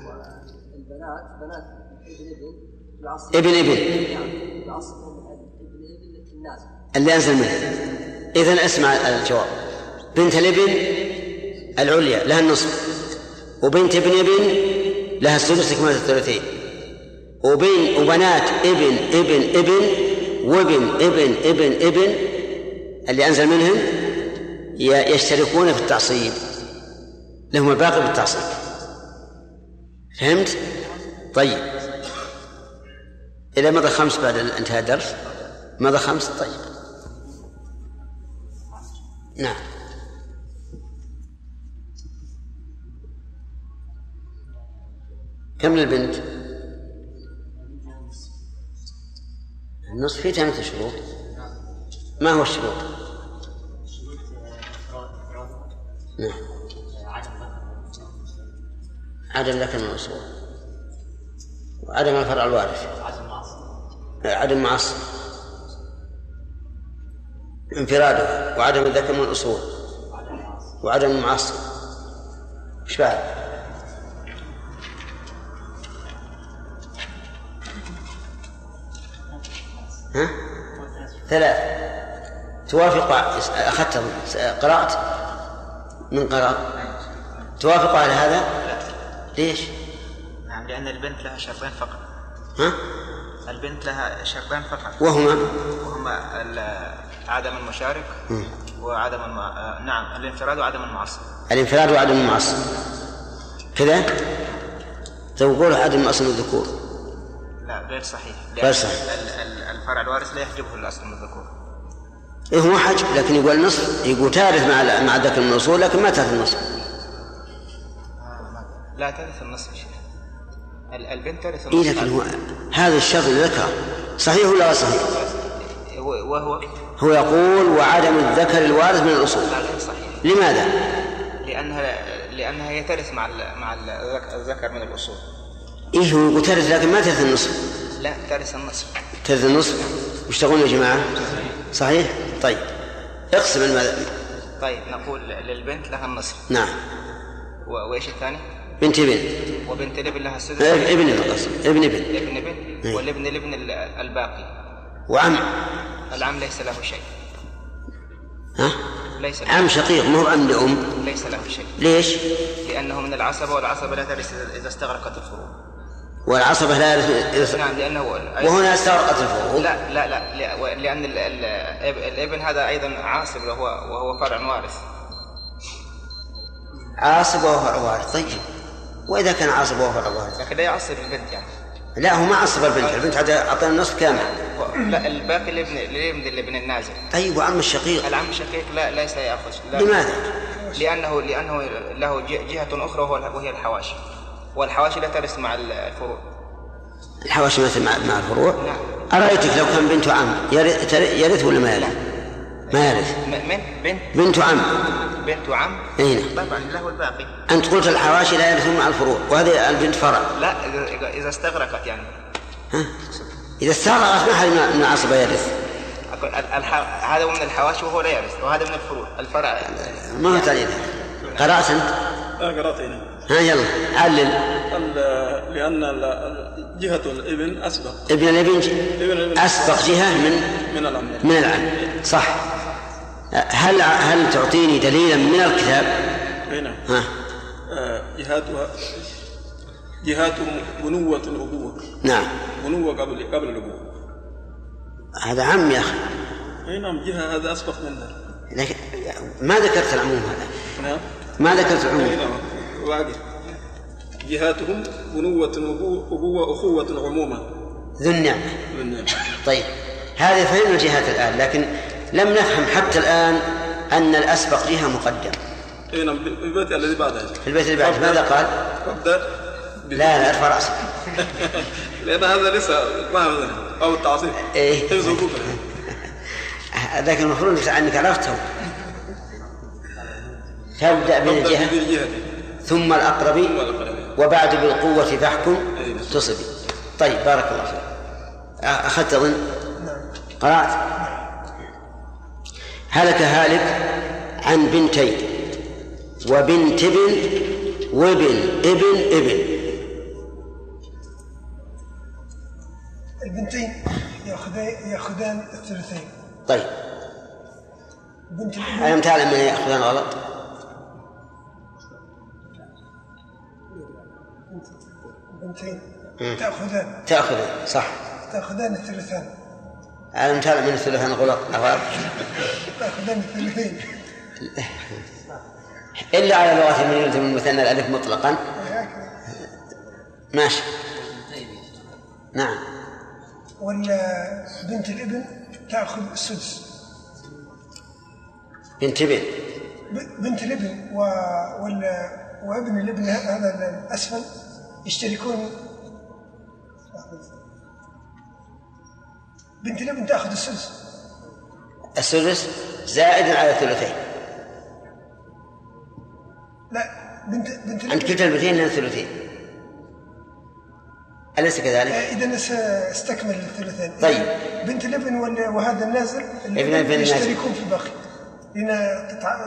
والبنات بنات ابن ابن العصر ابن ابن. اللي أنزل منه. إذا اسمع الجواب. بنت الابن العليا لها النصف. وبنت ابن ابن لها السدس كما الثلثين وبين وبنات ابن ابن ابن وابن ابن ابن ابن اللي أنزل منهم يشتركون في التعصيب. لهم الباقي بالتعصيب. فهمت؟ طيب. إذا مضى خمس بعد انتهاء الدرس؟ مضى خمس؟ طيب. نعم. كم للبنت؟ النصف في ثلاثة شروط. ما هو الشروط؟ نعم. عدم ذكر من الأصول وعدم الفرع الوارث عدم معصب انفراده وعدم الذكر من الأصول وعدم المعصب إيش بعد؟ ها؟ ثلاث توافق أخذت قرأت من قرأ توافق على هذا؟ ليش؟ نعم لأن البنت لها شرطين فقط. ها؟ البنت لها شرطين فقط. وهما؟ وهما عدم المشارك وعدم الم... آه، نعم الانفراد وعدم المعصب الانفراد وعدم المعصب كذا؟ طيب قولوا عدم الأصل من الذكور. لا غير صحيح. غير صحيح. ال- ال- الفرع الوارث لا يحجبه الأصل من الذكور. إيه هو حجب لكن يقول نصف يقول تارث مع مع ذكر من الأصول لكن ما تارث النصف لا ترث النصف شيء ال- البنت ترث إيه النصف لكن هو هذا الشرط اللي ذكره. صحيح ولا غير صحيح؟ وهو هو يقول وعدم الذكر الوارث من الأصول. صحيح. لماذا؟ لأنها لأنها هي ترث مع ال- مع الذك- الذكر من الأصول. إيه هو؟ يقول ترث لكن ما ترث النصف لا ترث النصف ترث النصف وش تقولون يا جماعة؟ صحيح؟ طيب. اقسم المذهب طيب نقول للبنت لها النصف نعم. و- وإيش الثاني؟ بنت ابن. وبنت الابن لها السدس. ابن ابن القصد ابن ابن. ابن ابن. والابن الابن ال- الباقي. وعم. العم ليس له شيء. ها؟ ليس له عم شقيق مو عم لأم. ليس له شيء. ليش؟ لأنه من العصبة والعصبة لا ترث إذا- استغرقت الفروع والعصبة لا يرث نعم لأنه وهنا استغرقت الفروع لا لا لا لأن ال- ال- الإبن هذا أيضا عاصب وهو وهو فرع وارث. عاصب وهو فرع وارث. طيب. وإذا كان وهو فرع وارث لكن لا يعصب البنت يعني. لا هو ما عصب البنت. البنت عاد أعطينا النصف كامل. لا الباقي الابن الابن الابن النازل. طيب وعم الشقيق. العم الشقيق لا ليس يأخذ. لا. لماذا؟ لأنه لأنه له ج- جهة أخرى وهو وهي الحواشي. والحواشي لا ترث مع الفروع. الحواشي مثل مع, مع الفروع؟ نعم. أرأيتك لو كان بنت عم يرث ولا ما يرث؟ ما يرث من بنت؟ بنت عم. بنت وعم أي نعم. طبعا له الباقي. أنت قلت الحواشي لا يرثون مع الفروع وهذه البنت فرع. لا إذا- إذا استغرقت يعني. ها؟ إذا استغرقت ما حد من العصبة يرث. أقول ال- الح... هذا هو من الحواشي وهو لا يرث وهذا من الفروع. الفرع. ما هو تعليل؟ قرأت أنت؟ لا قرأت هنا ها يلا. علل لأن جهة الإبن أسبق. ابن الإبن؟ ج- ابن الإبن. أسبق جهة من؟ من العم من العم صح. هل هل تعطيني دليلا من الكتاب؟ هنا ها. آه، جهاتها جهاتهم بنوة الأبوة. نعم. بنوة قبل قبل الأبوة. هذا عم يا أخي. أي نعم جهة هذا أسبق منها. لكن ما ذكرت العموم هذا. نعم. ما ذكرت أي العموم نعم. باقي جهاتهم بنوة أبوة, أخوة عموما. ذو النعمة. من- طيب. هذه فهمنا الجهات الآن لكن لم نفهم حتى الآن أن الأسبق جهة مقدم. أي نعم في البيت الذي بعدها في البيت اللي بعده. ماذا قال؟ قبل لا لا ارفع رأسك. لأن هذا ليس ما أو التعصيب. إيه. حقوقه لكن المفروض أنك عرفته. بالجهة بالجهة ثم الأقرب. وبعد بالقوة فاحكم أي نعم. تصبي. طيب بارك الله فيك. أخذت أظن؟ قرأت؟ هلك هالك عن بنتين وبنت ابن وابن ابن ابن. البنتين ياخذان يأخذان الثلثين. طيب. بنت الابن ألم تعلم من يأخذان غلط؟ بنتين تأخذان. تأخذ صح. تأخذان الثلثان. ألم تعلم من الثلثان غلط. تأخذان الثلثين. إلا على لغة من يلزم المثنى الألف مطلقا. ماشي. نعم. ولا بنت الابن تأخذ السدس. بنت ابن بنت الابن و... ولا وابن الابن هذا الأسفل. يشتركون. بنت الابن تأخذ السدس. السدس زائد على الثلثين لا بنت بنت عند الابن كلتا البنتين لنا ثلثين. أليس كذلك؟ إذا استكمل الثلثين. طيب. بنت الابن وهذا النازل ابن الابن النازل. يشتركون في الباقي لأن تتع...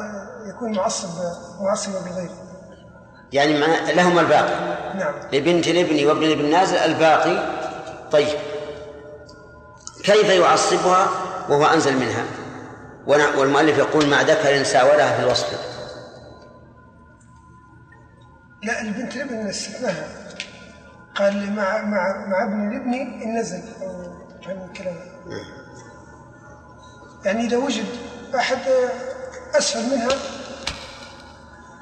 يكون معصب معصب بالغير يعني لهما الباقي. نعم. لبنت الابن وابن الابن نازل الباقي طيب. كيف يعصبها وهو أنزل منها؟ والمؤلف يقول مع ذكر ساولها في الوصف. لا البنت الابن استثناها قال مع مع مع ابن الابن إن نزل. الكلام يعني إذا وجد أحد اسفل منها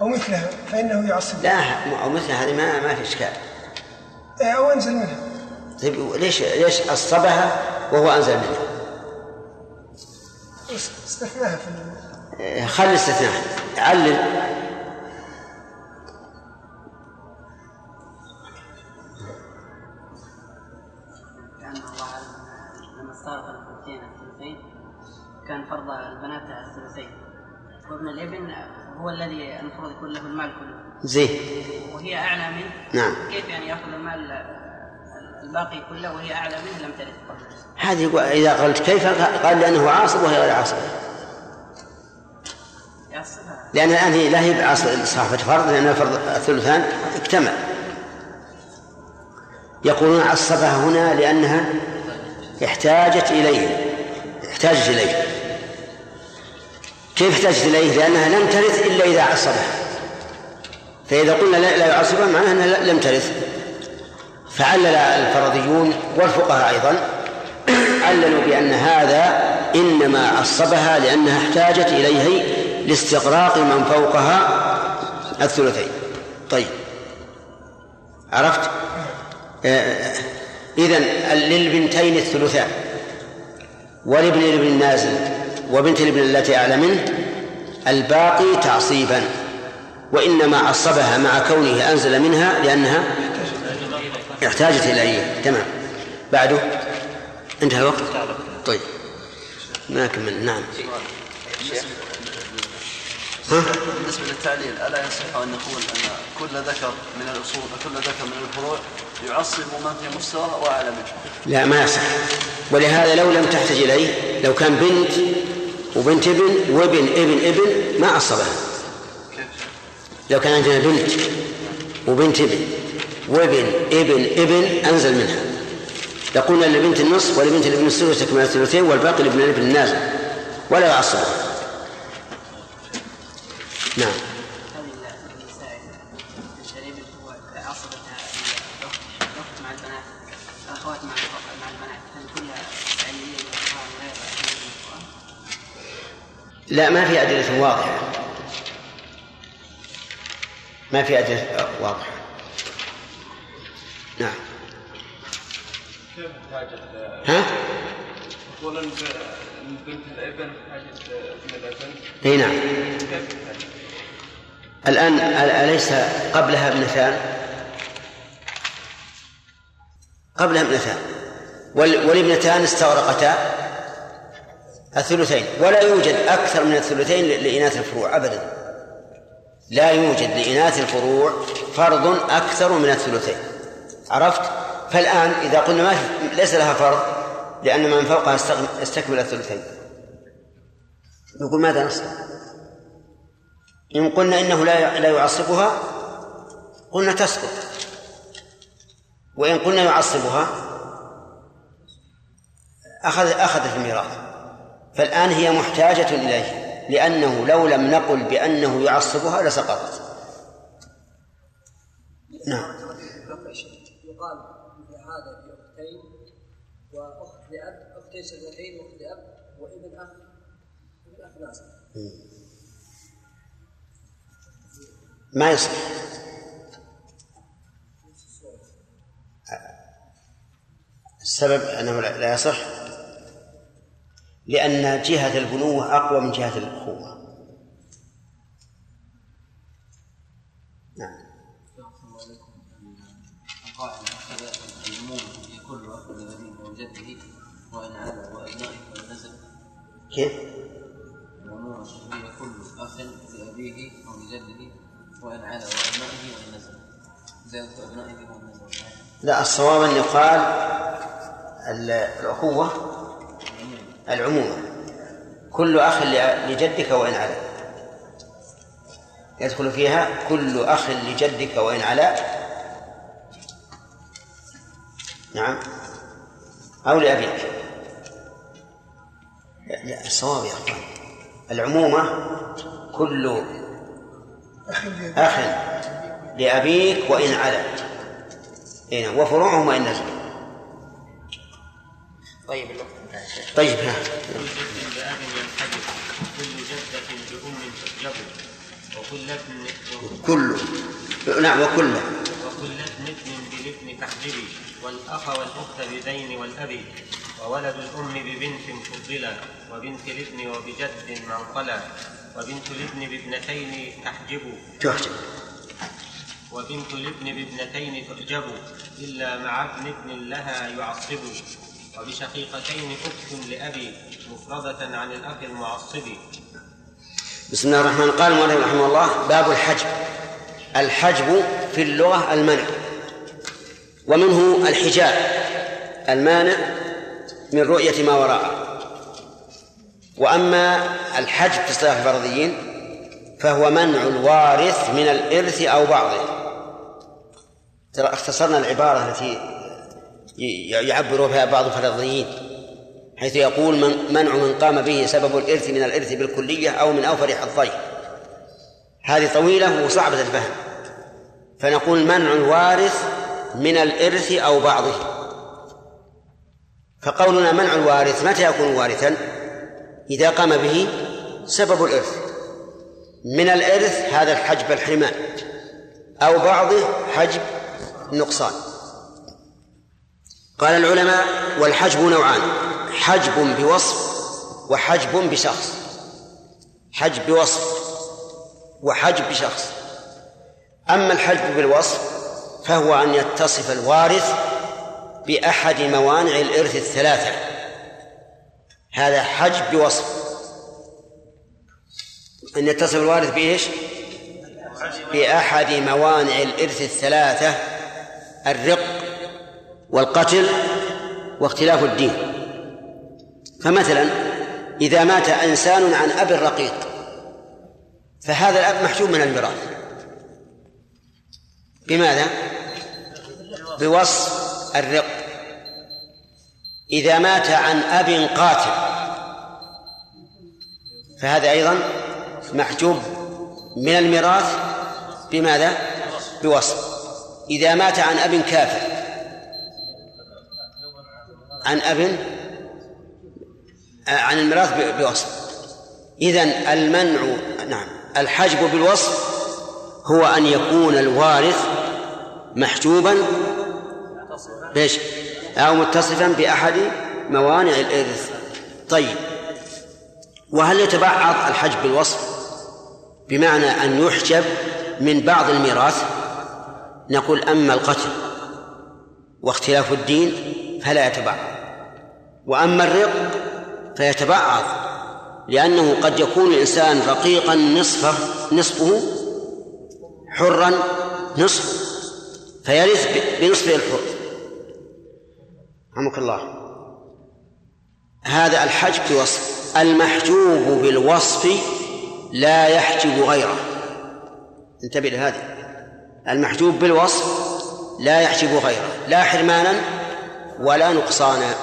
أو مثلها فإنه يعصب. لا أو مثل هذه ما ما في إشكال. أو أنزل منها طيب ليش ليش عصبها وهو أنزل منها؟ استثناها في ال- آه، خلي الاستثناء علل. كان فرض البنات الثلثين. وابن الابن هو الذي المفروض يكون له المال كله. زين وهي أعلى منه. نعم. كيف يعني يأخذ المال الباقي كله وهي أعلى منه لم ترث هذه إذا قلت كيف؟ قال لأنه عاصب وهي غير يعصبها. لأن الآن هي لا هي صاحبة فرض لأن الفرض الثلثان اكتمل. يقولون عصبها هنا لأنها احتاجت إليه احتاجت إليه. كيف احتاجت إليه؟ لأنها لم ترث إلا إذا عصبها فإذا قلنا لا, يعصبها معناها أنها لم ترث. فعلل الفرضيون والفقهاء أيضا عللوا بأن هذا إنما عصبها لأنها احتاجت إليه لاستغراق من فوقها الثلثين. طيب. عرفت؟ إذا للبنتين الثلثان ولابن الابن النازل. وبنت الابن التي أعلى منه الباقي تعصيبا وإنما عصبها مع كونه أنزل منها لأنها احتاجت إليه. تمام. بعده. انتهى الوقت؟ طيب. ما كمل. نعم. ها؟ بالنسبة للتعليل ألا يصح أن نقول أن كل ذكر من الأصول وكل ذكر من الفروع يعصب من في مستوى وأعلى منه؟ لا ما يصح. ولهذا لو لم تحتج إليه لو كان بنت وبنت ابن وابن ابن ابن ما عصبها لو كان عندنا بنت وبنت ابن وابن ابن ابن أنزل منها. لقلنا لبنت النصف ولبنت الابن الثلث تكمل الثلثين والباقي لابن الابن النازل. ولا يعصبه نعم. لا ما في أدلة واضحة. ما في أدلة واضحة. نعم. كيف حاجة ها؟ بنت الإبن حاجة ابن الإبن. إي نعم. كيف حاجة؟ الآن أليس قبلها ابنتان؟ قبلها ابنتان وال- والابنتان استغرقتا؟ الثلثين. ولا يوجد أكثر من الثلثين لإناث الفروع أبدا. لا يوجد لإناث الفروع فرض أكثر من الثلثين. عرفت؟ فالآن إذا قلنا ما ليس لها فرض لأن من فوقها استكمل الثلثين. نقول ماذا نصنع؟ إن قلنا إنه لا لا يعصبها قلنا تسقط. وإن قلنا يعصبها أخذ أخذت الميراث. فالآن هي محتاجة إليه لأنه لو لم نقل بأنه يعصبها لسقطت. نعم. يقال هذا لأب أختين شقيقين وأخت لأب وابن أخ ابن أخ ناصر. ما يصح. السبب أنه لا يصح؟ لأن جهة البنوة أقوى من جهة الأخوة نعم كيف؟ العموم هي كل أخ لأبيه وإن وأبنائه وإن أبنائه وإن لا الصواب أن يقال ال- الأخوة العمومة كل أخ لجدك وإن علا. يدخل فيها كل أخ لجدك وإن علا. نعم. أو لأبيك. لا الصواب يا أخوان. العمومة كل أخ لأبيك وإن علا. إيه نعم وفروعهم وإن نزلوا. طيب الوقت طيب ها. كل جد بأب ينحجب كل جدة بأم تحجب وكل ابن نعم وكل وكل ابن ابن بالابن تحجبي والأخ والأخت بذين والأب وولد الأم ببنت فضلا وبنت الابن وبجد منقلا وبنت الابن بابنتين تحجب تحجب وبنت الابن بابنتين تحجب إلا مع ابن ابن لها يعصب. وبشقيقتين أخت لأبي مفردة عن الأخ المعصب. بسم الله الرحمن قال المؤلف رحمه الله باب الحجب. الحجب في اللغة المنع ومنه الحجاب المانع من رؤية ما وراءه. وأما الحجب في اصطلاح الفرضيين فهو منع الوارث من الإرث أو بعضه. ترى اختصرنا العبارة التي يعبر بها بعض الفرضيين حيث يقول من منع من قام به سبب الإرث من الإرث بالكلية أو من أوفر حظيه. هذه طويلة وصعبة الفهم. فنقول منع الوارث من الإرث أو بعضه. فقولنا منع الوارث متى يكون وارثا؟ إذا قام به سبب الإرث. من الإرث هذا الحجب الحرمان أو بعضه حجب النقصان قال العلماء والحجب نوعان حجب بوصف وحجب بشخص. حجب بوصف وحجب بشخص. أما الحجب بالوصف فهو أن يتصف الوارث بأحد موانع الإرث الثلاثة. هذا حجب بوصف. أن يتصف الوارث بإيش؟ بأحد موانع الإرث الثلاثة الرق. والقتل واختلاف الدين. فمثلا إذا مات إنسان عن أب رقيق فهذا الأب محجوب من الميراث. بماذا؟ بوصف الرق. إذا مات عن أب قاتل فهذا أيضا محجوب من الميراث. بماذا؟ بوصف. إذا مات عن أب كافر عن أب عن الميراث بوصف. إذن المنع نعم الحجب بالوصف هو أن يكون الوارث محجوبا إيش؟ أو متصفا بأحد موانع الإرث. طيب وهل يتبعض الحجب بالوصف بمعنى أن يحجب من بعض الميراث؟ نقول أما القتل واختلاف الدين فلا يتبعض. وأما الرق فيتبعض لأنه قد يكون الإنسان رقيقا نصفه نصفه حرا نصف فيرث بنصفه الحر. رحمك الله. هذا الحجب بوصف المحجوب بالوصف لا يحجب غيره. انتبه لهذه. المحجوب بالوصف لا يحجب غيره. لا حرمانا ولا نقصانا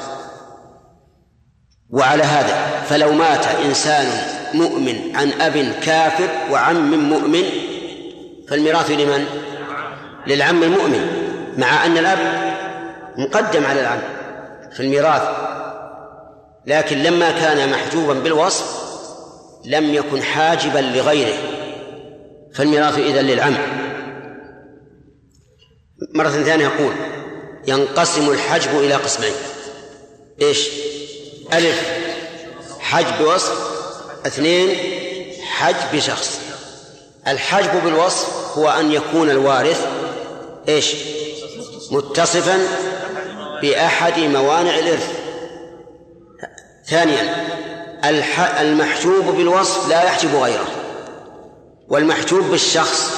وعلى هذا فلو مات إنسان مؤمن عن أب كافر وعم مؤمن فالميراث لمن؟ للعم المؤمن مع أن الأب مقدم على العم في الميراث لكن لما كان محجوبا بالوصف لم يكن حاجبا لغيره فالميراث إذا للعم مرة ثانية يقول ينقسم الحجب إلى قسمين. إيش؟ ألف حجب بوصف اثنين حجب بشخص الحجب بالوصف هو أن يكون الوارث إيش؟ متصفا بأحد موانع الإرث. ثانيا المحجوب بالوصف لا يحجب غيره. والمحجوب بالشخص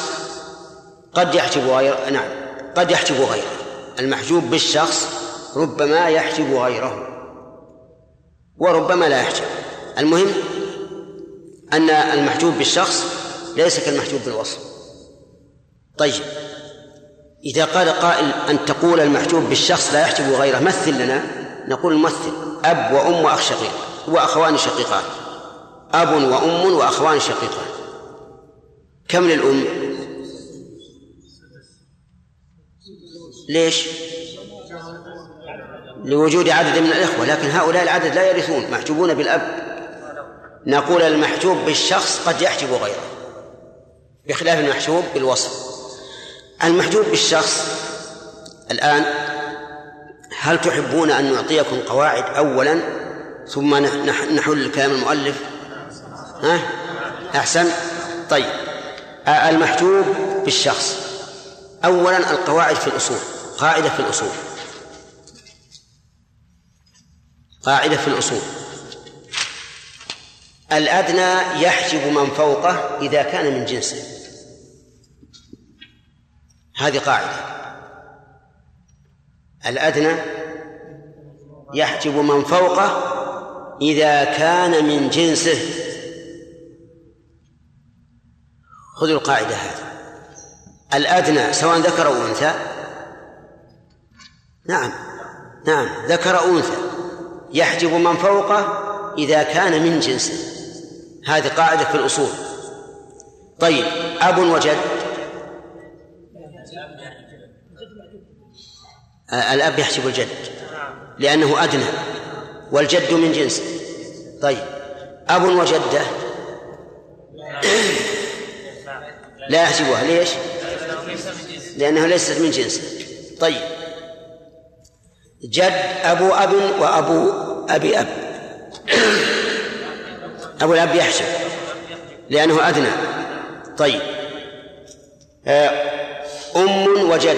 قد يحجب غيره نعم قد يحجب غيره. المحجوب بالشخص ربما يحجب غيره وربما لا يحجب. المهم أن المحجوب بالشخص ليس كالمحجوب بالوصف. طيب إذا قال قائل أن تقول المحجوب بالشخص لا يحجب غيره مثل لنا؟ نقول الممثل أب وأم وأخ شقيق وأخوان شقيقان. أب وأم وأخوان شقيقان. كم للأم؟ ليش؟ لوجود عدد من الإخوة لكن هؤلاء العدد لا يرثون محجوبون بالأب. نقول المحجوب بالشخص قد يحجب غيره بخلاف المحجوب بالوصف. المحجوب بالشخص الآن هل تحبون أن نعطيكم قواعد أولا ثم نحل كلام المؤلف؟ ها؟ أحسن؟ طيب. المحجوب بالشخص. أولا القواعد في الأصول. قاعدة في الأصول. قاعدة في الأصول. الأدنى يحجب من فوقه إذا كان من جنسه. هذه قاعدة. الأدنى يحجب من فوقه إذا كان من جنسه. خذوا القاعدة هذه. الأدنى سواء ذكر أو أنثى نعم. نعم. ذكر أنثى. يحجب من فوقه إذا كان من جنسه. هذه قاعدة في الأصول. طيب أب وجد. الأب يحجب الجد. لأنه أدنى. والجد من جنسه. طيب. أب وجدة. لا يحجبها. ليش؟ لأنها ليست من جنسه. طيب. جد أبو أب وأبو أبي أب. أبو الأب يحجب لأنه أدنى. طيب. أم وجد.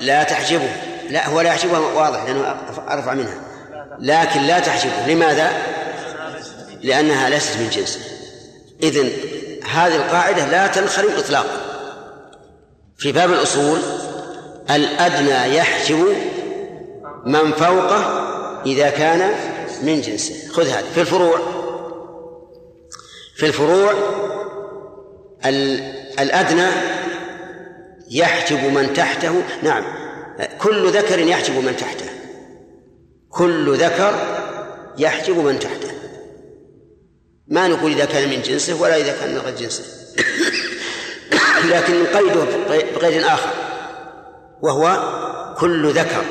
لا تحجبه. لا هو لا يحجبها واضح لأنه أرفع منها. لكن لا تحجبه. لماذا؟ لأنها ليست من جنسه إذن هذه القاعدة لا تنخرم إطلاقا. في باب الأصول الأدنى يحجب من فوقه إذا كان من جنسه. خذ هذا في الفروع. في الفروع الأدنى يحجب من تحته. نعم. كل ذكر يحجب من تحته. كل ذكر يحجب من تحته. ما نقول إذا كان من جنسه ولا إذا كان من غير جنسه. لكن نقيده بقيد آخر. وهو كل ذكر.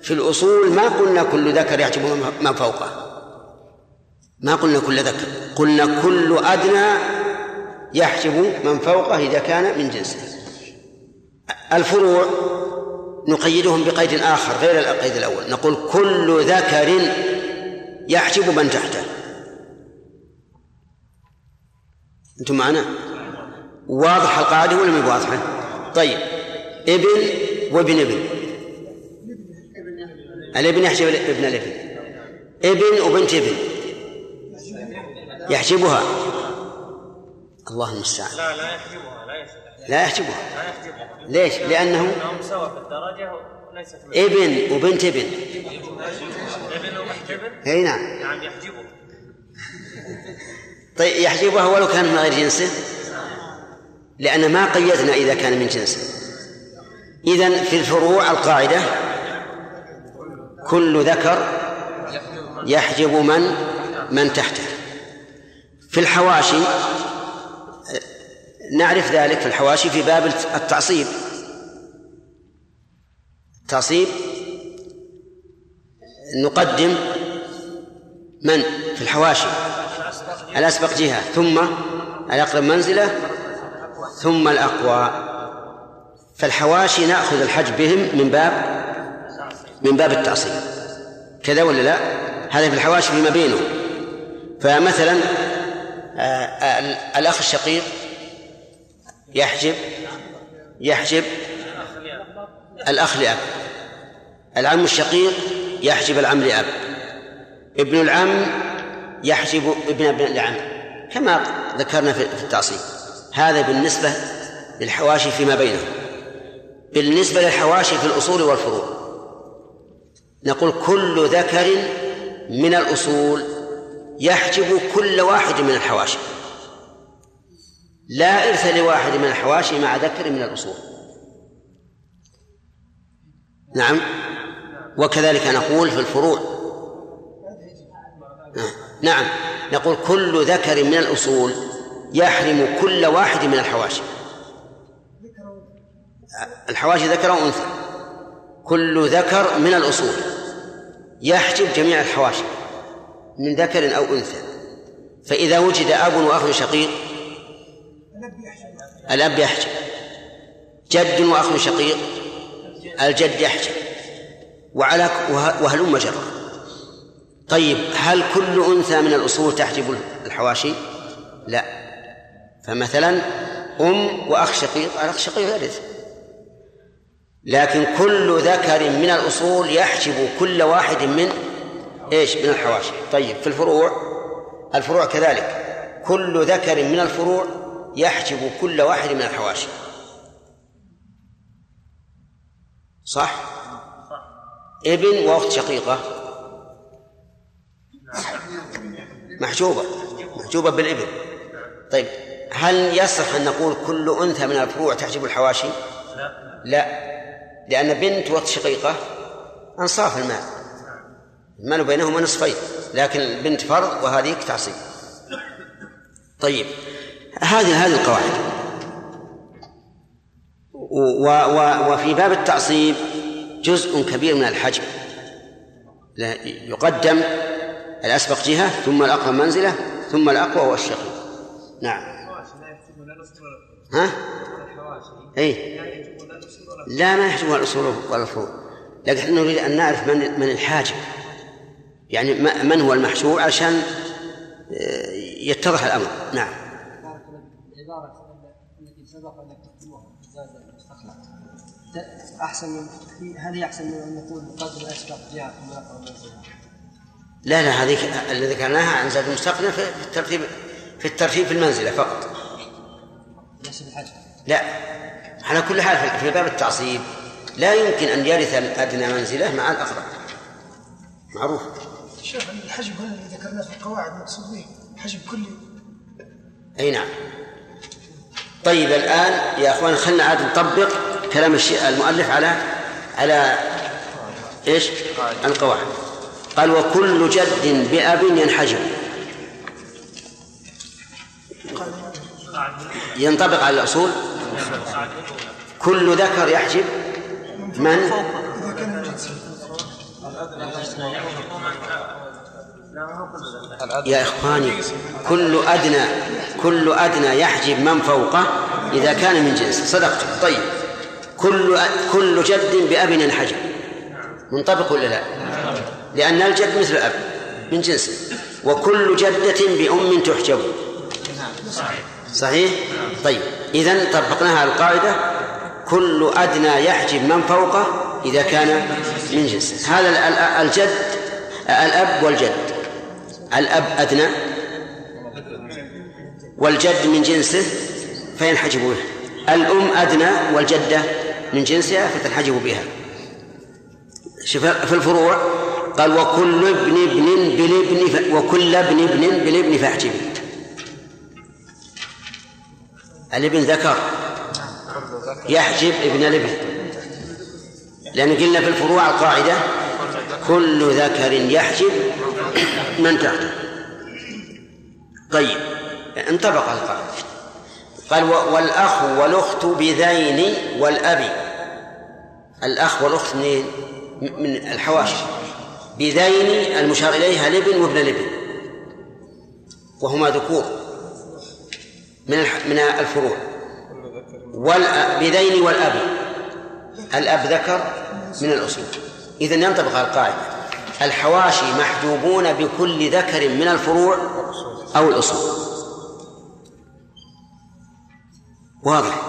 في الأصول ما قلنا كل ذكر يحجب من فوقه. ما قلنا كل ذكر. قلنا كل أدنى يحجب من فوقه إذا كان من جنسه. الفروع نقيدهم بقيد آخر غير القيد الأول. نقول كل ذكر يحجب من تحته. أنتم معنا؟ واضح القاعدة ولا مو واضحة؟ طيب. ابن وابن ابن. الابن يحجب ابن الابن. ابن وبنت ابن. يحجبها. الله المستعان. لا لا يحجبها لا يحجبها. لا يحجبها. ليش؟ لأنه سوا في الدرجة ابن وبنت ابن. ابن وبنت ابن؟ أي نعم. نعم يحجبه. طيب يحجبها ولو كان من غير جنسه؟ لأن ما قيدنا إذا كان من جنسه. إذن في الفروع القاعدة كل ذكر يحجب من من تحته. في الحواشي نعرف ذلك في الحواشي في باب التعصيب. التعصيب نقدم من؟ في الحواشي. الأسبق جهة ثم الأقرب منزلة ثم الأقوى. فالحواشي نأخذ الحج بهم من باب من باب التعصيب كذا ولا لا؟ هذا في الحواشي فيما بينهم. فمثلا آه، آه، الأخ الشقيق يحجب يحجب الأخ لأب. العم الشقيق يحجب العم لأب. ابن العم يحجب ابن ابن العم. كما ذكرنا في التعصيب هذا بالنسبة للحواشي فيما بينهم. بالنسبة للحواشي في الأصول والفروع. نقول كل ذكر من الأصول يحجب كل واحد من الحواشي. لا إرث لواحد من الحواشي مع ذكر من الأصول. نعم. وكذلك نقول في الفروع. نعم. نقول كل ذكر من الأصول يحرم كل واحد من الحواشي. الحواشي ذكر وأنثى كل ذكر من الأصول. يحجب جميع الحواشي من ذكر أو أنثى. فإذا وجد أب وأخ شقيق الأب يحجب. جد وأخ شقيق الجد يحجب. وعلى وهلم جرا طيب هل كل أنثى من الأصول تحجب الحواشي؟ لا. فمثلا أم وأخ شقيق الأخ شقيق يرث لكن كل ذكر من الأصول يحجب كل واحد من إيش؟ من الحواشي طيب في الفروع الفروع كذلك. كل ذكر من الفروع يحجب كل واحد من الحواشي صح؟ ابن وأخت شقيقة. محجوبة محجوبة بالإبن. طيب هل يصح أن نقول كل أنثى من الفروع تحجب الحواشي لا. لأن بنت واخت شقيقة أنصاف المال. المال بينهما نصفين لكن البنت فرض وهذه تعصيب. طيب هذه هذه القواعد. و و وفي باب التعصيب جزء كبير من الحجم. يقدم الأسبق جهة ثم الأقوى منزلة ثم الأقوى والشقي نعم. ها؟ أي لا ما يحجبها الأصول ولا الفروع. لكن نريد أن نعرف من من الحاجب يعني من هو المحجوب عشان يتضح الأمر. نعم. العبارة التي سبق أن أحسن من هل أحسن من أن نقول ثم أقرب منزلها؟ لا لا هذه اللي ذكرناها عن زاد المستقنع في الترتيب في الترتيب في المنزلة فقط. ليس بالحجم لا. على كل حال في باب التعصيب لا يمكن أن يرث الأدنى منزلة مع الأقرب. معروف. شيخ الحجب هنا اللي ذكرناه في القواعد مقصود به حجب كلي. أي نعم. طيب الآن يا أخوان خلنا عاد نطبق كلام الشيء المؤلف على على إيش؟ القواعد. قال وكل جد بأب ينحجب ينطبق على الأصول؟ كل ذكر يحجب من؟ يا إخواني كل أدنى كل أدنى يحجب من فوقه إذا كان من جنس صدقت طيب كل كل جد بأب ينحجب منطبق ولا لا؟ لأن الجد مثل الأب من جنسه وكل جدة بأم تحجب صحيح؟ طيب إذا طبقناها القاعدة كل أدنى يحجب من فوقه إذا كان من جنسه هذا الجد الأب والجد. الأب أدنى والجد من جنسه فينحجب به الأم أدنى والجدة من جنسها فتنحجب بها. في الفروع قال وكل ابن ابن بالابن وكل ابن ابن بالابن فاحجبي الابن ذكر. يحجب ابن الابن. لأن قلنا في الفروع القاعدة كل ذكر يحجب من تحته طيب انطبق القاعدة. قال والأخ والأخت بذين والأب. الأخ والأخت منين؟ من الحواشي بذين المشار إليها الابن وابن الابن. وهما ذكور. من من الفروع. بذين والأب. الأب ذكر من الأصول. إذا ينطبق على القاعدة. الحواشي محجوبون بكل ذكر من الفروع أو الأصول. واضح؟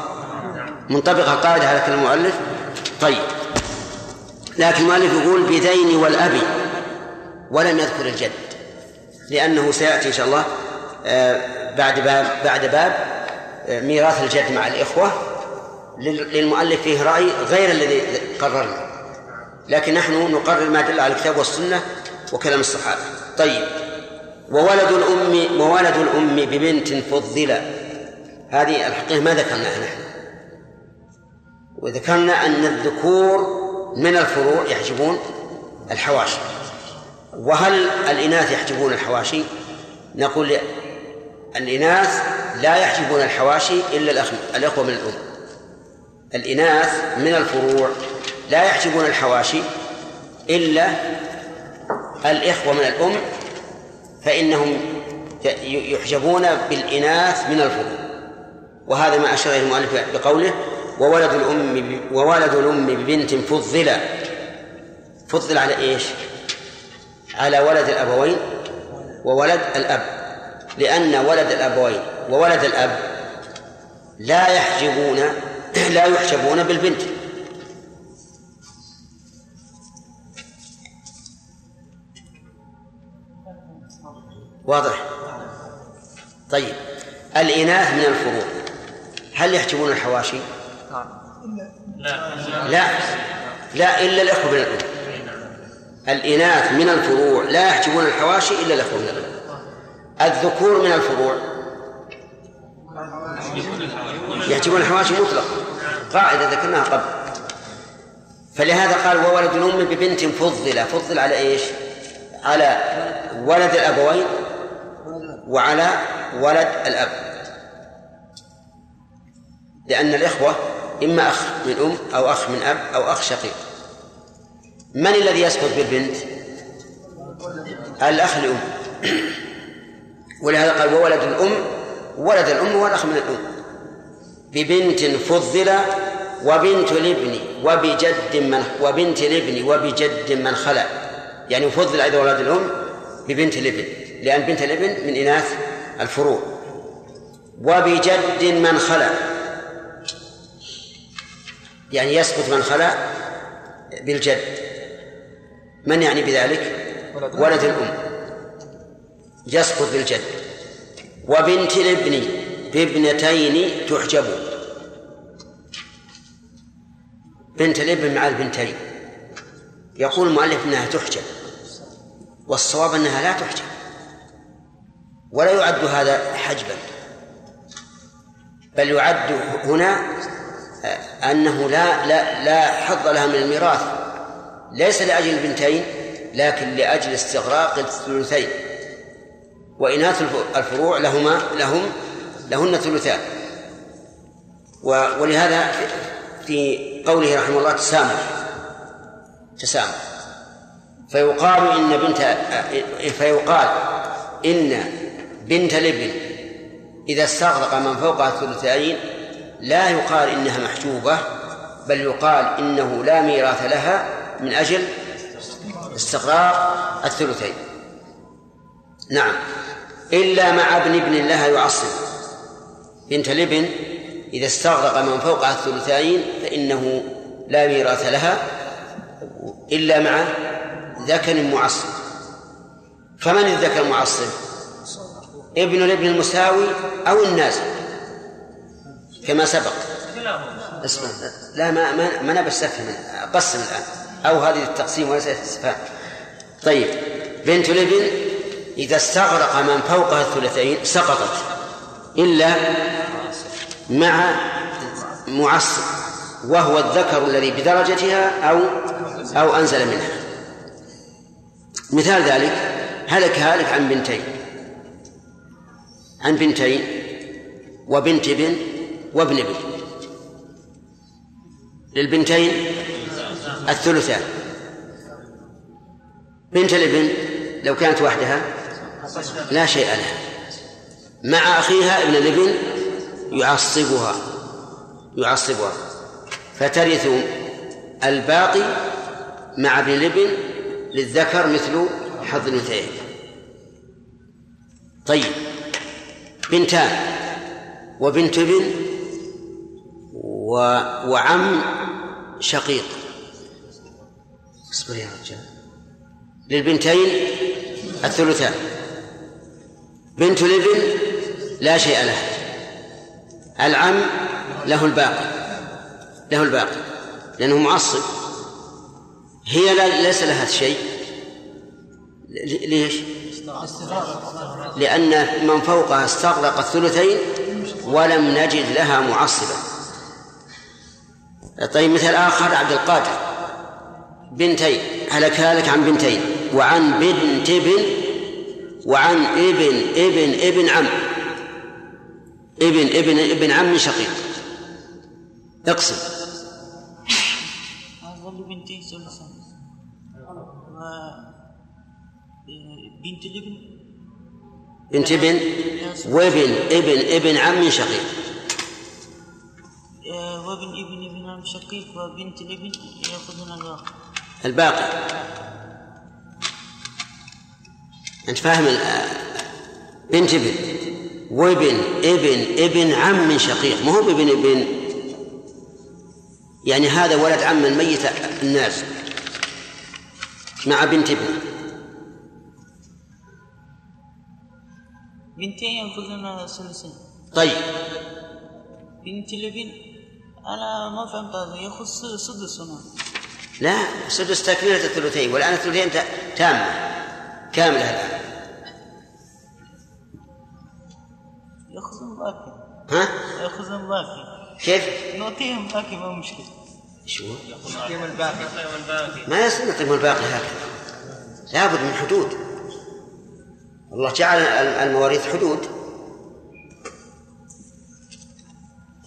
منطبق القاعدة على كلام المؤلف؟ طيب. لكن المؤلف يقول بذين والأب ولم يذكر الجد. لأنه سيأتي إن شاء الله آه، بعد باب بعد باب ميراث الجد مع الإخوة للمؤلف فيه رأي غير الذي قررنا. لكن نحن نقرر ما دل على الكتاب والسنة وكلام الصحابة. طيب. وولد الأم وولد الأم ببنت فضل. هذه الحقيقة ما ذكرناها نحن. وذكرنا أن الذكور من الفروع يحجبون الحواشي. وهل الإناث يحجبون الحواشي؟ نقول الإناث لا يحجبون الحواشي إلا الأخ الأخوة من الأم. الإناث من الفروع لا يحجبون الحواشي إلا الإخوة من الأم فإنهم يحجبون بالإناث من الفروع. وهذا ما أشار إليه المؤلف بقوله وولد الأم وولد الأم ببنت فضل. فضل على إيش؟ على ولد الأبوين وولد الأب. لأن ولد الأبوين وولد الأب لا يحجبون لا يحجبون بالبنت. واضح؟ طيب. الإناث من الفروع. هل يحجبون الحواشي؟ لا. لا لا إلا الإخوة من الأم الإناث من الفروع لا يحجبون الحواشي إلا الإخوة من الأم الذكور من الفروع. يحجبون الحواشي مطلقا. قاعدة ذكرناها قبل. فلهذا قال وولد الأم ببنت فضل فضل على إيش؟ على ولد الأبوين وعلى ولد الأب. لأن الإخوة إما أخ من أم أو أخ من أب أو أخ شقيق. من الذي يسقط بالبنت؟ الأخ لأم ولهذا قال وولد الأم ولد الأم والأخ من الأم. ببنت فضل وبنت الابن وبجد من وبنت الابن وبجد من خلا يعني فضل أيضا ولد الأم ببنت الابن لأن بنت الابن من إناث الفروع. وبجد من خلا يعني يسقط من خلا بالجد. من يعني بذلك؟ ولد الأم. يسقط بالجد. وبنت الابن بابنتين تحجب. بنت الابن مع البنتين. يقول المؤلف إنها تحجب. والصواب إنها لا تحجب. ولا يعد هذا حجبا. بل يعد هنا أنه لا لا لا حظ لها من الميراث. ليس لأجل البنتين لكن لأجل استغراق الثلثين. وإناث الفروع لهما لهم لهن ثلثان. ولهذا في قوله رحمه الله تسامح. تسامح. فيقال إن بنت فيقال إن بنت الابن إذا استغرق من فوقها الثلثين لا يقال إنها محجوبة بل يقال إنه لا ميراث لها من أجل استقرار الثلثين. نعم. إلا مع ابن ابن لها يعصب بنت الابن إذا استغرق من فوقها الثلثين فإنه لا ميراث لها إلا مع ذكر معصب فمن الذكر المعصب ابن الابن المساوي أو النازل كما سبق. اسمع لا ما ما ما نبي استفهم قسم الآن. أو هذه التقسيم وليس الاستفهام طيب بنت الابن إذا استغرق من فوقها الثلثين سقطت إلا مع معصب وهو الذكر الذي بدرجتها أو أو أنزل منها. مثال ذلك هلك هالك عن بنتين عن بنتين وبنت ابن وابن ابن. للبنتين الثلثان. بنت الابن لو كانت وحدها لا شيء لها مع أخيها ابن الابن يعصبها يعصبها. فترث الباقي مع ابن الابن للذكر مثل حظ الأنثيين. طيب. بنتان وبنت ابن و... وعم شقيق. اصبر يا رجال. للبنتين الثلثان. بنت الابن لا شيء له العم له الباقي له الباقي لأنه معصب. هي لا ليس لها شيء. ليش؟ لأن من فوقها استغرق الثلثين ولم نجد لها معصبا طيب مثل آخر عبد القادر. بنتين هلك هلك عن بنتين وعن بنت ابن وعن ابن ابن ابن عم. ابن ابن ابن عم شقيق. اقسم أظل بنتين ثلثان بنت الابن. بنت ابن. وابن ابن ابن عم شقيق. وابن ابن ابن عم شقيق وبنت الابن يأخذون الباقي. الباقي. أنت فاهم بنت ابن وابن ابن ابن عم شقيق. ما هو ابن ابن؟ يعني هذا ولد عم الميت الناس مع بنت ابن. بنتين يأخذون ثلثين طيب. بنت الابن أنا ما فهمت هذا. يأخذ سدس هنا. لا سدس تكملة الثلثين والآن الثلثين تامة. كاملة الآن يأخذون باقي. ها؟ يأخذون باقي. كيف؟ نعطيهم باقي ما مشكلة. شو؟ نعطيهم الباقي. ما يصير نعطيهم الباقي هكذا لابد من حدود. الله جعل المواريث حدود.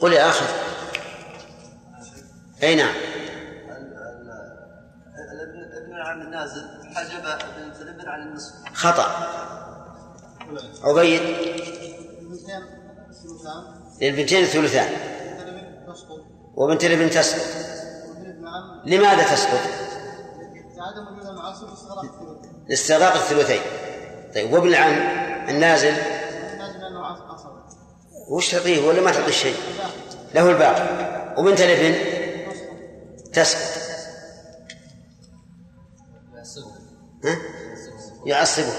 قل يا أخي. أي نعم. ابن العم النازل حجب بنت الابن عن النصف. خطأ. عبيد للبنتين الثلثان. وبنت الابن تسقط. لماذا تسقط؟ لاستغراق الثلثين. طيب وابن العم النازل؟ وش تعطيه ولا ما تعطيه شيء؟ له الباقي. وبنت الابن؟ تسقط. يعصبه.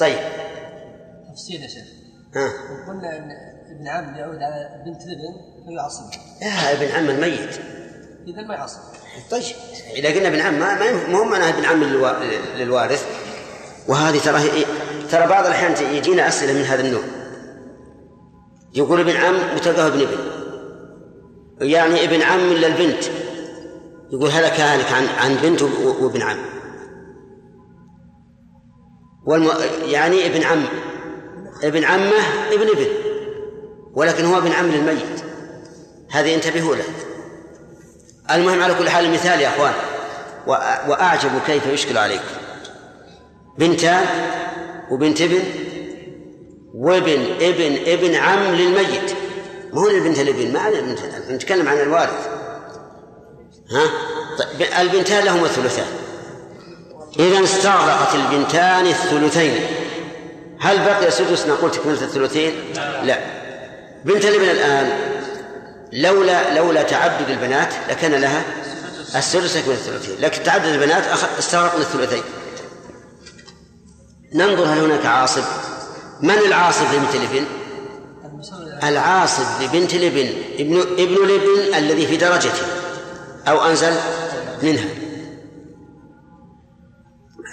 طيب. تفصيل يا شيخ. ها؟ قلنا إن ابن عم يعود على بنت الابن فيعصب لا ابن عم الميت. اذا ما يعصب. طيب. إذا قلنا ابن عم ما ما هو معناه ابن عم للوارث. وهذه ترى ترى بعض الأحيان يجينا أسئلة من هذا النوع. يقول ابن عم وتلقاه ابن ابن. يعني ابن عم للبنت يقول هلك هلك عن عن بنت وابن عم. والم... يعني ابن عم. ابن عمه ابن ابن. ولكن هو ابن عم للميت. هذه انتبهوا له. المهم على كل حال مثال يا أخوان. وأعجب كيف يشكل عليكم بنتان وبنت ابن. وابن ابن ابن عم للميت. ما هو البنت الابن ما نتكلم عن الوارث. ها؟ طيب البنتان لهما الثلثان إذا استغرقت البنتان الثلثين. هل بقي سدس نقول تكملة الثلثين؟ لا. بنت الابن الآن لولا لولا تعدد البنات لكان لها السدس يكمل الثلثين. لكن تعدد البنات استغرقنا الثلثين. ننظر هل هناك عاصب من العاصب لبنت الابن؟ العاصب لبنت الابن. ابن ابن الابن الذي في درجته. أو أنزل منها.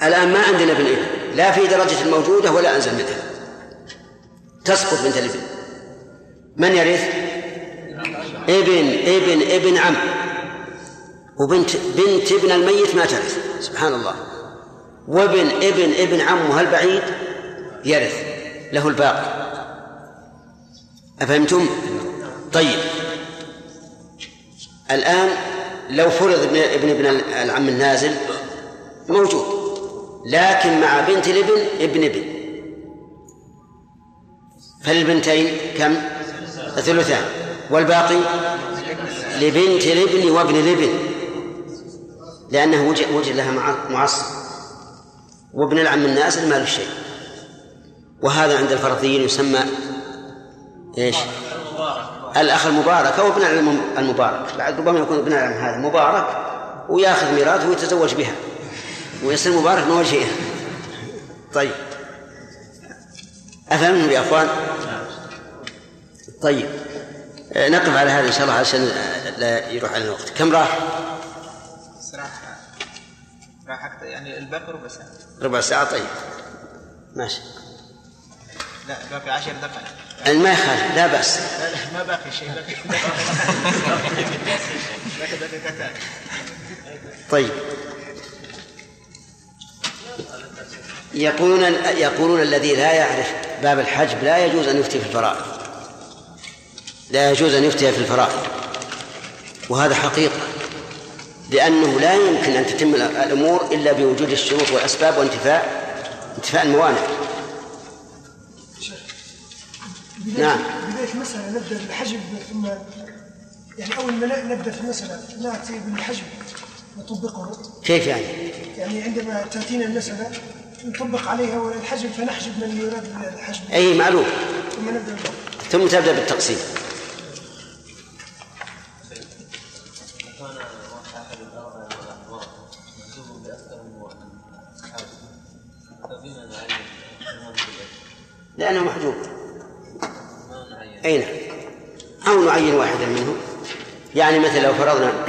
الآن ما عندنا ابن إبن. لا في درجة الموجودة ولا أنزل منها. تسقط بنت الإبن. من يرث؟ ابن ابن ابن عم. وبنت بنت ابن الميت ما ترث. سبحان الله. وابن ابن ابن عمه البعيد يرث. له الباقي. أفهمتم؟ طيب. الآن لو فرض ابن ابن ابن العم النازل موجود. لكن مع بنت الابن ابن ابن. فللبنتين كم؟ الثلثان. والباقي؟ لبنت الابن وابن الابن. لأنه وجد, لها معصب. وابن العم النازل ما له شيء وهذا عند الفرضيين يسمى إيش؟ الأخ المبارك أو ابن العلم المبارك. ربما يكون ابن العلم هذا مبارك ويأخذ ميراثه ويتزوج بها. ويصير مبارك من وجهها طيب. أفهمتم يا أخوان؟ طيب. نقف على هذا إن شاء الله عشان لا يروح علينا الوقت. كم راح؟ راح راح يعني الباقي ربع ساعة. ربع ساعة طيب. ماشي. لا باقي عشر دقائق. يعني ما يخالف لا بأس. لا لا ما باقي شيء باقي باقي دقيقتان طيب. يقولون يقولون الذي لا يعرف باب الحجب لا يجوز أن يفتي في الفرائض. لا يجوز أن يفتي في الفرائض. وهذا حقيقة. لأنه لا يمكن أن تتم الأمور إلا بوجود الشروط والأسباب وانتفاء انتفاء الموانع. نعم. بداية المسألة نبدأ بالحجب ثم يعني أول ما نبدأ في المسألة نأتي بالحجب نطبقه. كيف يعني؟ يعني عندما تأتينا المسألة نطبق عليها ولا الحجب فنحجب من يراد الحجب أي معلوم ثم نبدأ ثم تبدأ بالتقسيم. لأنه محجوب. أي نعم. أو نعين واحدا منهم. يعني مثلا لو فرضنا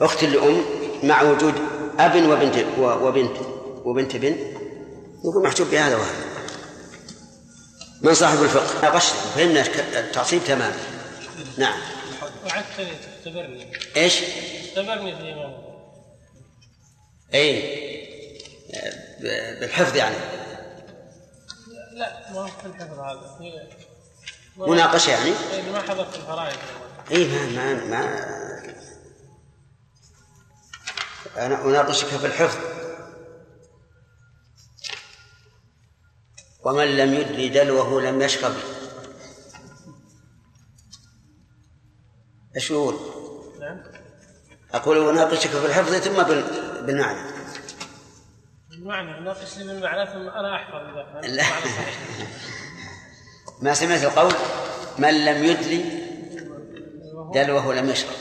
أخت لأم مع وجود أب وبنت وبنت. وبنت بنت يكون محجوب بهذا وهذا من صاحب الفقه؟ ناقشنا فهمنا التعصيب تمام. نعم. وعدتني تختبرني إيش؟ اختبرني في موضوع اي بالحفظ يعني. لا ما هو في الحفظ هذا. هي مناقشة يعني؟ إيه، ما حضرت الفرائض. اي ما ما ما أنا أناقشك في الحفظ. ومن لم يدري دلوه لم يشقى به. إيش يقول؟ نعم. أقول أناقشك في الحفظ ثم بالمعنى. المعنى ناقشني بالمعنى ثم أنا أحفظ إذا فهمت. لا. ما سمعت القول؟ من لم يدلي دلوه لم يشرب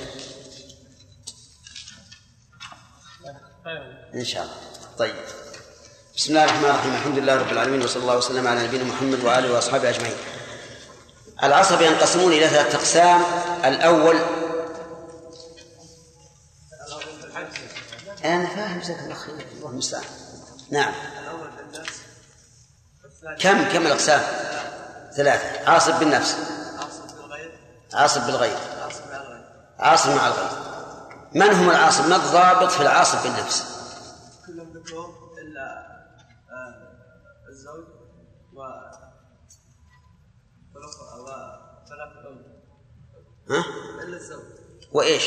إن شاء الله. طيب. بسم الله الرحمن الرحيم الحمد لله رب العالمين وصلى الله وسلم على نبينا محمد واله واصحابه اجمعين العصب ينقسمون إلى ثلاثة اقسام الأول أنا فاهم جزاك الله خير الله المستعان نعم كم كم الاقسام ثلاثة عاصب بالنفس عاصب بالغير عاصب مع الغير من هم العاصب ما الضابط في العاصب بالنفس كلهم ذكور الا آه، الزوج و والأخ- وبنات الام ها؟ وإيش؟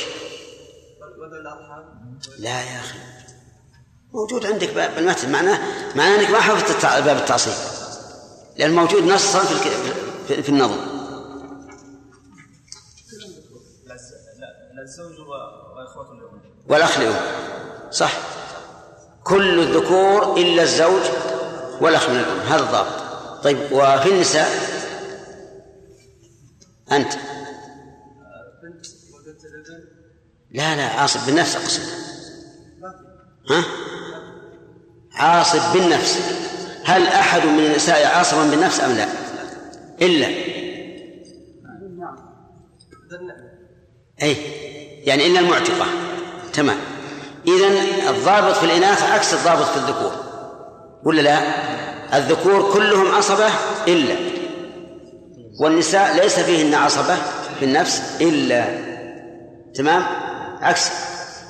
لا يا أخي. موجود عندك باب بالمتن معناه معناه أنك ما حفظت باب التعصيب. لأن موجود نصا في في- النظم. والأخ لأم صح. كل الذكور إلا الزوج والأخ من الأم. هذا الضابط. طيب وفي النساء؟ أنت. لا لا عاصب بالنفس أقصد. ها؟ عاصب بالنفس. هل أحد من النساء عاصبا بالنفس أم لا؟ إلا. أي يعني إلا المعتقة. تمام. إذا الضابط في الإناث عكس الضابط في الذكور. ولا لا؟ الذكور كلهم عصبة إلا. والنساء ليس فيهن عصبة بالنفس إلا. تمام؟ عكس.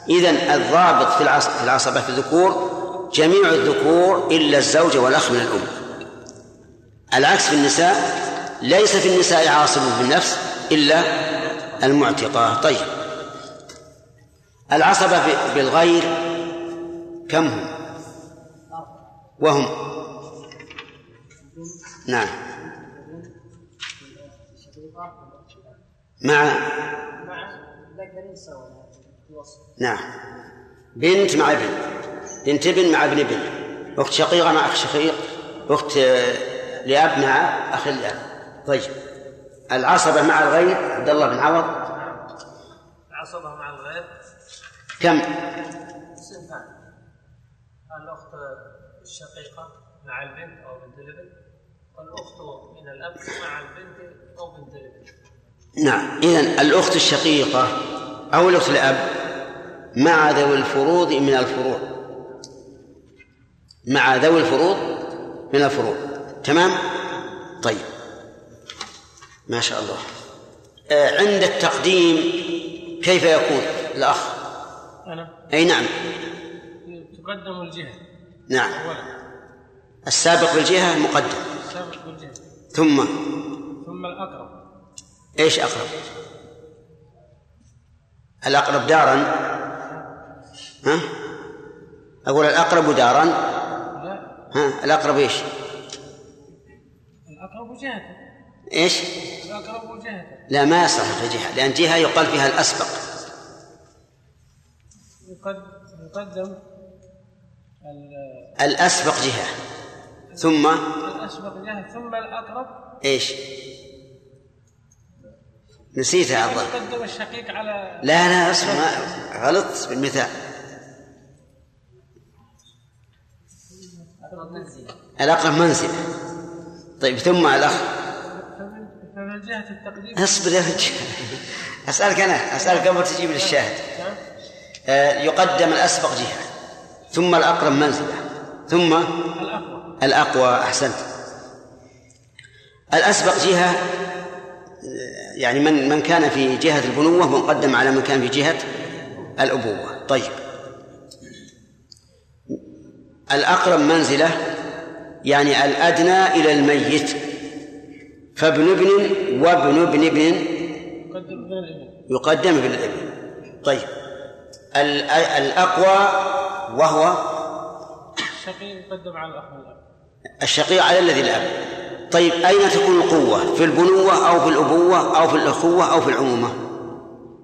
إذا الضابط في العص- في العصبة في الذكور جميع الذكور إلا الزوج والأخ من الأم. العكس في النساء ليس في النساء عاصب بالنفس إلا المعتقة. طيب. العصبة بالغير كم هم؟ وهم؟ نعم. مع ذكر سواء الوصف نعم. بنت مع ابن. بنت ابن مع ابن ابن. أخت شقيقة مع أخ شقيق. أخت آه، لأب مع أخ لأب. طيب. العصبة مع الغير عبد الله بن عوض. العصبة مع الغير كم؟ صنفان الأخت الشقيقة مع البنت أو بنت الابن. والأخت من الأب مع البنت أو بنت الابن. نعم. إذن الأخت الشقيقة أو الأخت الأب مع ذوي الفروض من الفروع. مع ذوي الفروض من الفروع. تمام؟ طيب. ما شاء الله. آه، عند التقديم كيف يكون الأخ؟ أنا؟ أي نعم. تقدم الجهة. نعم. أولا. السابق بالجهة مقدم. السابق بالجهة. ثم؟ ثم الأقرب. إيش أقرب؟ الأقرب دارا؟ ها؟ أقول الأقرب دارا؟ ها؟ الأقرب إيش؟ الأقرب جهة. إيش؟ الأقرب جهة. لا ما يصلح في جهة لأن جهة يقال فيها الأسبق. يقد- يقدم ال- الأسبق جهة. ثم؟ الأسبق جهة ثم الأقرب. إيش؟ نسيتها يا عبد الله الشقيق على لا لا أصبر ما غلطت بالمثال. أقرب منزلة الأقرب منزله طيب ثم الأخ. فمن- جهة التقديم. أصبر يا رجال. أسألك أنا أسألك قبل تجيب نعم آه، يقدم الأسبق جهة. ثم الأقرب منزلة ثم الأقوى. الأقوى أحسنت. الأسبق جهة يعني من من كان في جهة البنوة مقدم على من كان في جهة الأبوة. طيب. الأقرب منزلة يعني الأدنى إلى الميت. فابن ابن وابن ابن ابن يقدم بين الابن طيب. ال- الأقوى وهو الشقيق يقدم على الأخ الشقيق على الذي الأب طيب أين تكون القوة؟ في البنوة أو في الأبوة أو في الأخوة أو في العمومة؟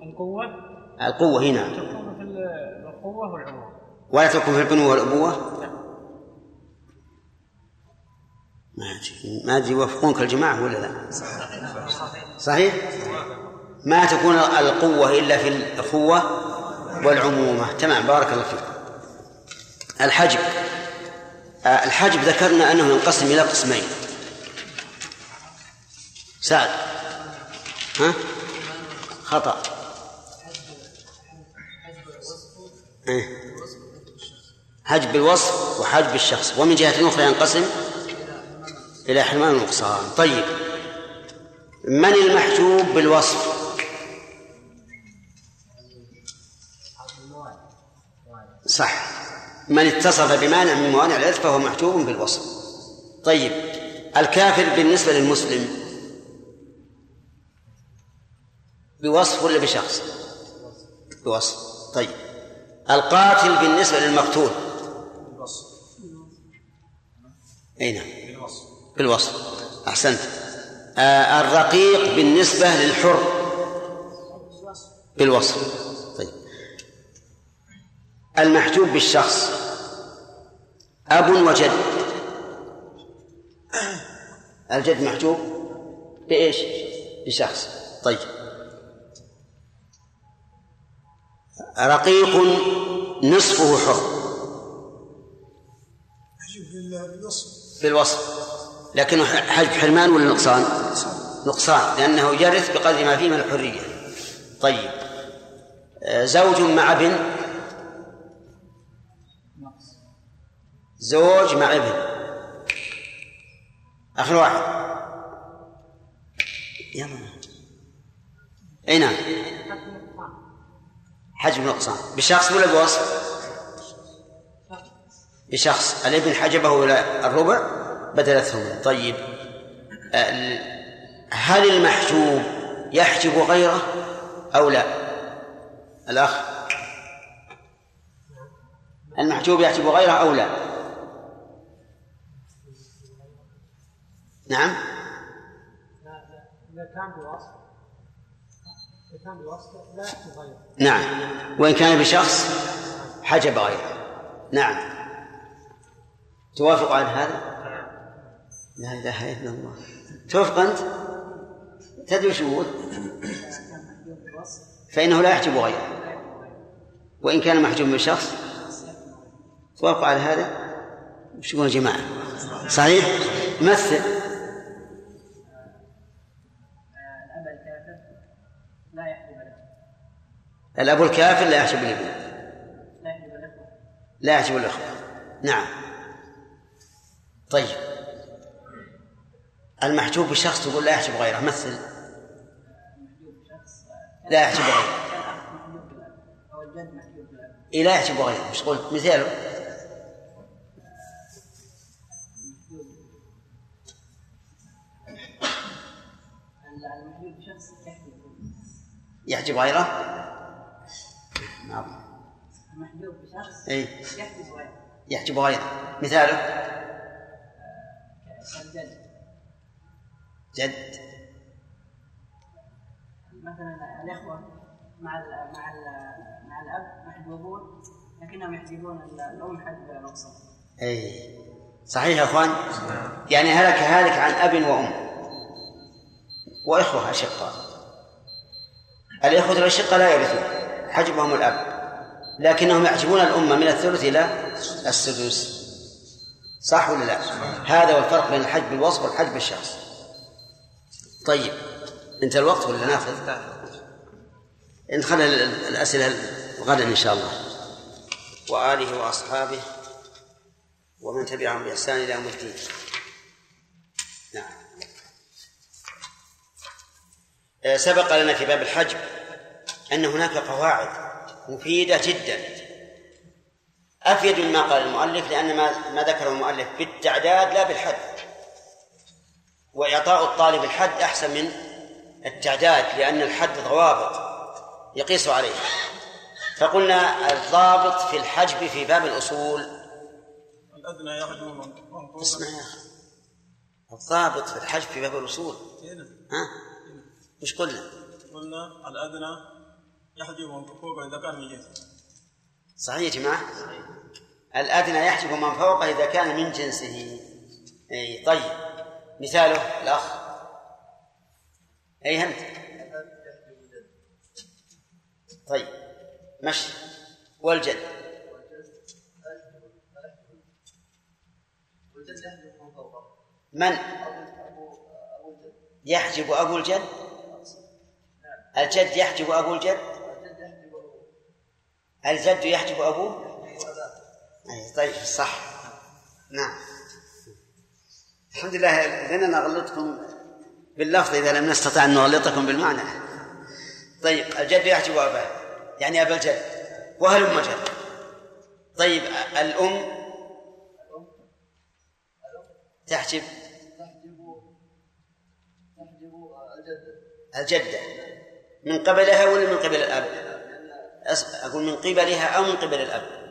القوة؟ القوة هنا. تكون في القوة والعموم ولا تكون في البنوة والأبوة؟ ما أدري. ما أدري يوافقونك الجماعة ولا لا؟ صحيح؟ ما تكون القوة إلا في الأخوة والعمومة. تمام بارك الله فيك. الحجب. آه، الحجب ذكرنا أنه ينقسم إلى قسمين. سعد ها؟ خطأ. إيه. حجب الوصف وحجب الشخص ومن جهة أخرى ينقسم إلى حرمان ونقصان. طيب. من المحجوب بالوصف؟ صح. من اتصف بمانع من موانع العلم فهو محجوب بالوصف. طيب. الكافر بالنسبة للمسلم بوصف ولا بشخص؟ بوصف. طيب. القاتل بالنسبة للمقتول. أي نعم. بالوصف. أحسنت. آه الرقيق بالنسبة للحر. بالوصف. طيب. المحجوب بالشخص. أب وجد. الجد محجوب بإيش؟ بشخص. طيب. رقيق نصفه حر. بالوصف. لكنه حجب حرمان ولا نقصان؟ نقصان لأنه يرث بقدر ما فيه من الحرية. طيب. آه، زوج مع ابن؟ زوج مع ابن. آخر واحد. يلا أي نعم. حجب نقصان بشخص ولا بوصف؟ بشخص. الابن حجبة إلى الربع بدل الثمن طيب آه، هل المحجوب يحجب غيره أو لا؟ الأخ. المحجوب يحجب غيره أو لا؟ نعم. كان بوصف نعم وإن كان بشخص حجب غيره نعم توافق على هذا؟ لا إله إلا الله توافق أنت؟ تدري شو؟ فإنه لا يحجب غيره وإن كان محجوب من شخص توافق على هذا؟ وش يا جماعة؟ صحيح؟ مثل الأب الكافر لا يحجب الابن لا يحجب الأخوة نعم. طيب. المحجوب بشخص تقول لا يحجب غيره مثل. لا يحجب غيره. إيه لا يحجب غيره. مش قلت مثاله. يحجب غيره؟ محجوب بشخص اي يحجب غيره مثاله؟ جد. مثلا الاخوه مع مع مع الاب محجوبون لكنهم يحجبون الام حجب نقصان اي صحيح يا إخوان؟ يعني هلك هالك عن أب وأم. وإخوة أشقاء. الإخوة الأشقاء لا يرثون. حجبهم الأب لكنهم يحجبون الأمة من الثلث إلى السدس صح ولا لا؟ هذا هو الفرق بين الحج بالوصف والحج بالشخص. طيب انتهى الوقت ولا ناخذ؟ نخلي الأسئلة غدا إن شاء الله. وآله وأصحابه ومن تبعهم بإحسان إلى يوم الدين. نعم. آه، سبق لنا في باب الحج أن هناك قواعد مفيدة جدا. أفيد مما قال المؤلف لأن ما ما ذكره المؤلف بالتعداد لا بالحد. وإعطاء الطالب الحد أحسن من التعداد لأن الحد ضوابط يقيس عليه. فقلنا الضابط في الحجب في باب الأصول. الأدنى يحجب اسمع يا أخي. الضابط في الحجب في باب الأصول. ها؟ وش قلنا؟ قلنا الأدنى يحجب من فوق إذا كان من جنسه صحيح يا جماعة. الأدنى يحجب من فوقه إذا كان من جنسه. أي طيب. مثاله الأخ. أي أنت طيب. مشي. والجد. من؟ يحجب أبو الجد؟ الجد يحجب أبو الجد؟ الجد يحجب أبوه؟ أي طيب صح. نعم. الحمد لله لأننا نغلطكم باللفظ إذا لم نستطع أن نغلطكم بالمعنى. طيب الجد يحجب أباه يعني أبا الجد وهلم جد؟ طيب الأم تحجب؟ الجدة. من قبلها ولا من قبل الأب؟ أقول من قبلها أو من قبل الأب.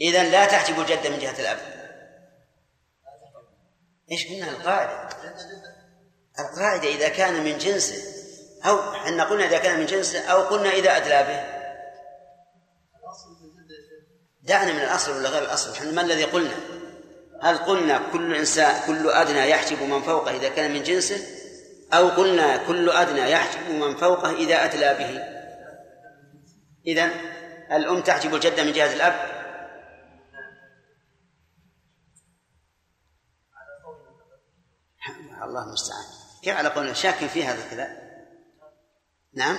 إذا لا تحجب الجدة من جهة الأب. إيش قلنا القاعدة؟ القاعدة إذا كان من جنسه. أو إحنا قلنا إذا كان من جنسه أو قلنا إذا أدلى به. دعنا من الأصل ولا غير الأصل؟ ما الذي قلنا؟ هل قلنا كل إنسان كل أدنى يحجب من فوقه إذا كان من جنسه؟ أو قلنا كل أدنى يحجب من فوقه إذا أدلى به. إذا الأم تحجب الجدة من جهة الأب. الله المستعان. كيف على قولنا شاك في هذا الكلام؟ نعم.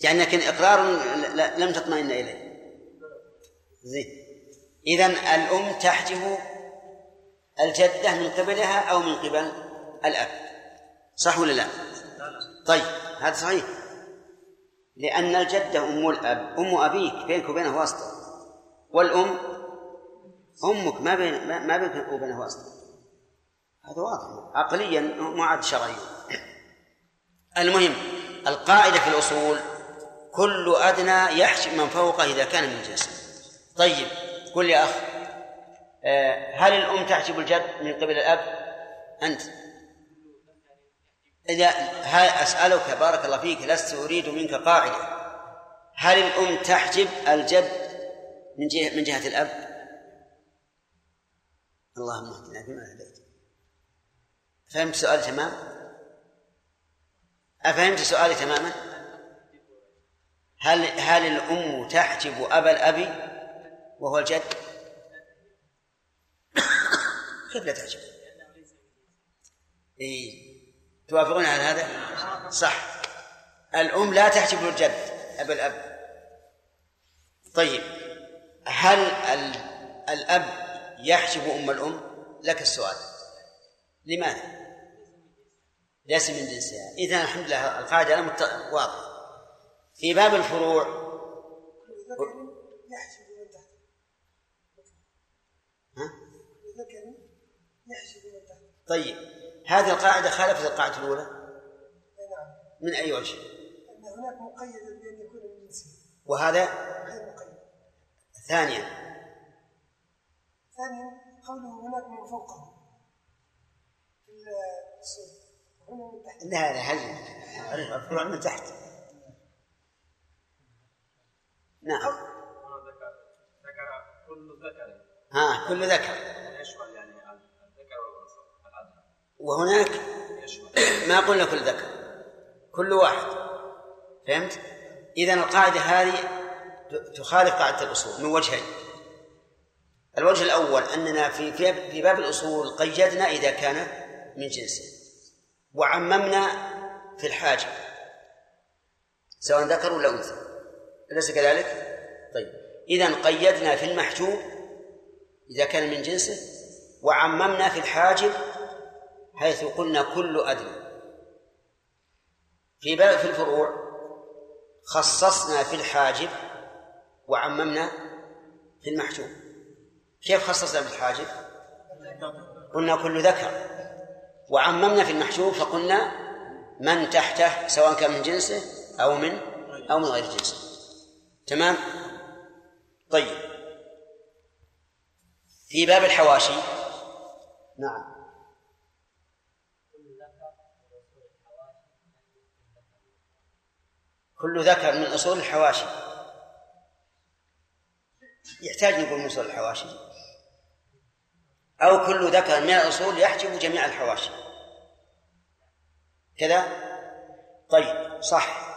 يعني لكن إقرار لم تطمئن إليه. زين. إذا الأم تحجب الجدة من قبلها أو من قبل الأب. صح ولا لا؟ طيب هذا صحيح. لأن الجدة أم الأب أم أبيك بينك وبينه واسطة. والأم أمك ما بين ما بينك وبينه واسطة. هذا واضح. عقليا ما عاد شرعيا. المهم القاعدة في الأصول كل أدنى يحجب من فوقه إذا كان من جنسه طيب قل يا أخ هل الأم تحجب الجد من قبل الأب أنت إذا أسألك بارك الله فيك لست أريد منك قاعدة هل الأم تحجب الجد من جهة من جهة الأب؟ اللهم اهدنا فيما هديت فهمت سؤالي تمام؟ أفهمت سؤالي تماما؟ هل هل الأم تحجب أبا الأب وهو الجد؟ كيف لا تحجب؟ إيه توافقون على هذا؟ صح الأم لا تحجب الجد أبا الأب طيب هل الأب يحجب أم الأم؟ لك السؤال لماذا؟ ليس من جنسها إذا الحمد لله القاعدة. واضحة في باب الفروع ها؟ طيب هذه القاعدة خالفت القاعدة الأولى؟ من أي وجه؟ أن هناك مقيد بأن يكون من جنسه وهذا؟ غير مقيد ثانيا. ثانيا قوله هناك من فوقه في الصوت هنا من تحت لا لا هل الفروع من تحت. نعم. ذكر كل ذكر. ها كل ذكر. يشمل يعني. وهناك ما قلنا كل ذكر كل واحد فهمت؟ إذا القاعدة هذه تخالف قاعدة الأصول من وجهين الوجه الأول أننا في في باب الأصول قيدنا إذا كان من جنسه وعممنا في الحاجة سواء ذكر ولا أنثى أليس كذلك؟ طيب إذا قيدنا في المحجوب إذا كان من جنسه وعممنا في الحاجب حيث قلنا كل أدنى. في باب في الفروع خصصنا في الحاجب وعممنا في المحجوب. كيف خصصنا في الحاجب؟ قلنا كل ذكر. وعممنا في المحجوب فقلنا من تحته سواء كان من جنسه أو من أو من غير جنسه. تمام؟ طيب. في باب الحواشي. نعم. كل ذكر من أصول الحواشي. يحتاج نقول من أصول الحواشي. أو كل ذكر من الأصول يحجب جميع الحواشي. كذا؟ طيب صح.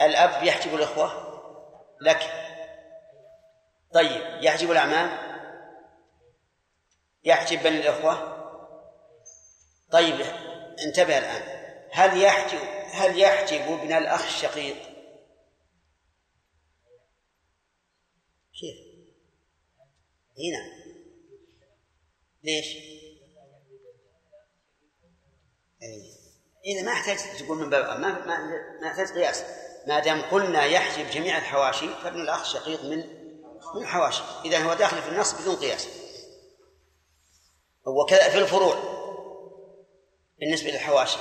الأب يحجب الإخوة لك. طيب يحجب الأعمام؟ يحجب بني الإخوة؟ طيب انتبه الآن. هل يحجب هل يحجب ابن الأخ الشقيق؟ كيف؟ هنا. ليش؟ أي. إذا ما يحتاج تقول من باب ما ما, ما يحتاج قياس. ما دام قلنا يحجب جميع الحواشي فابن الأخ شقيق من من الحواشي. إذا هو داخل في النص بدون قياس. وكذا في الفروع. بالنسبة للحواشي.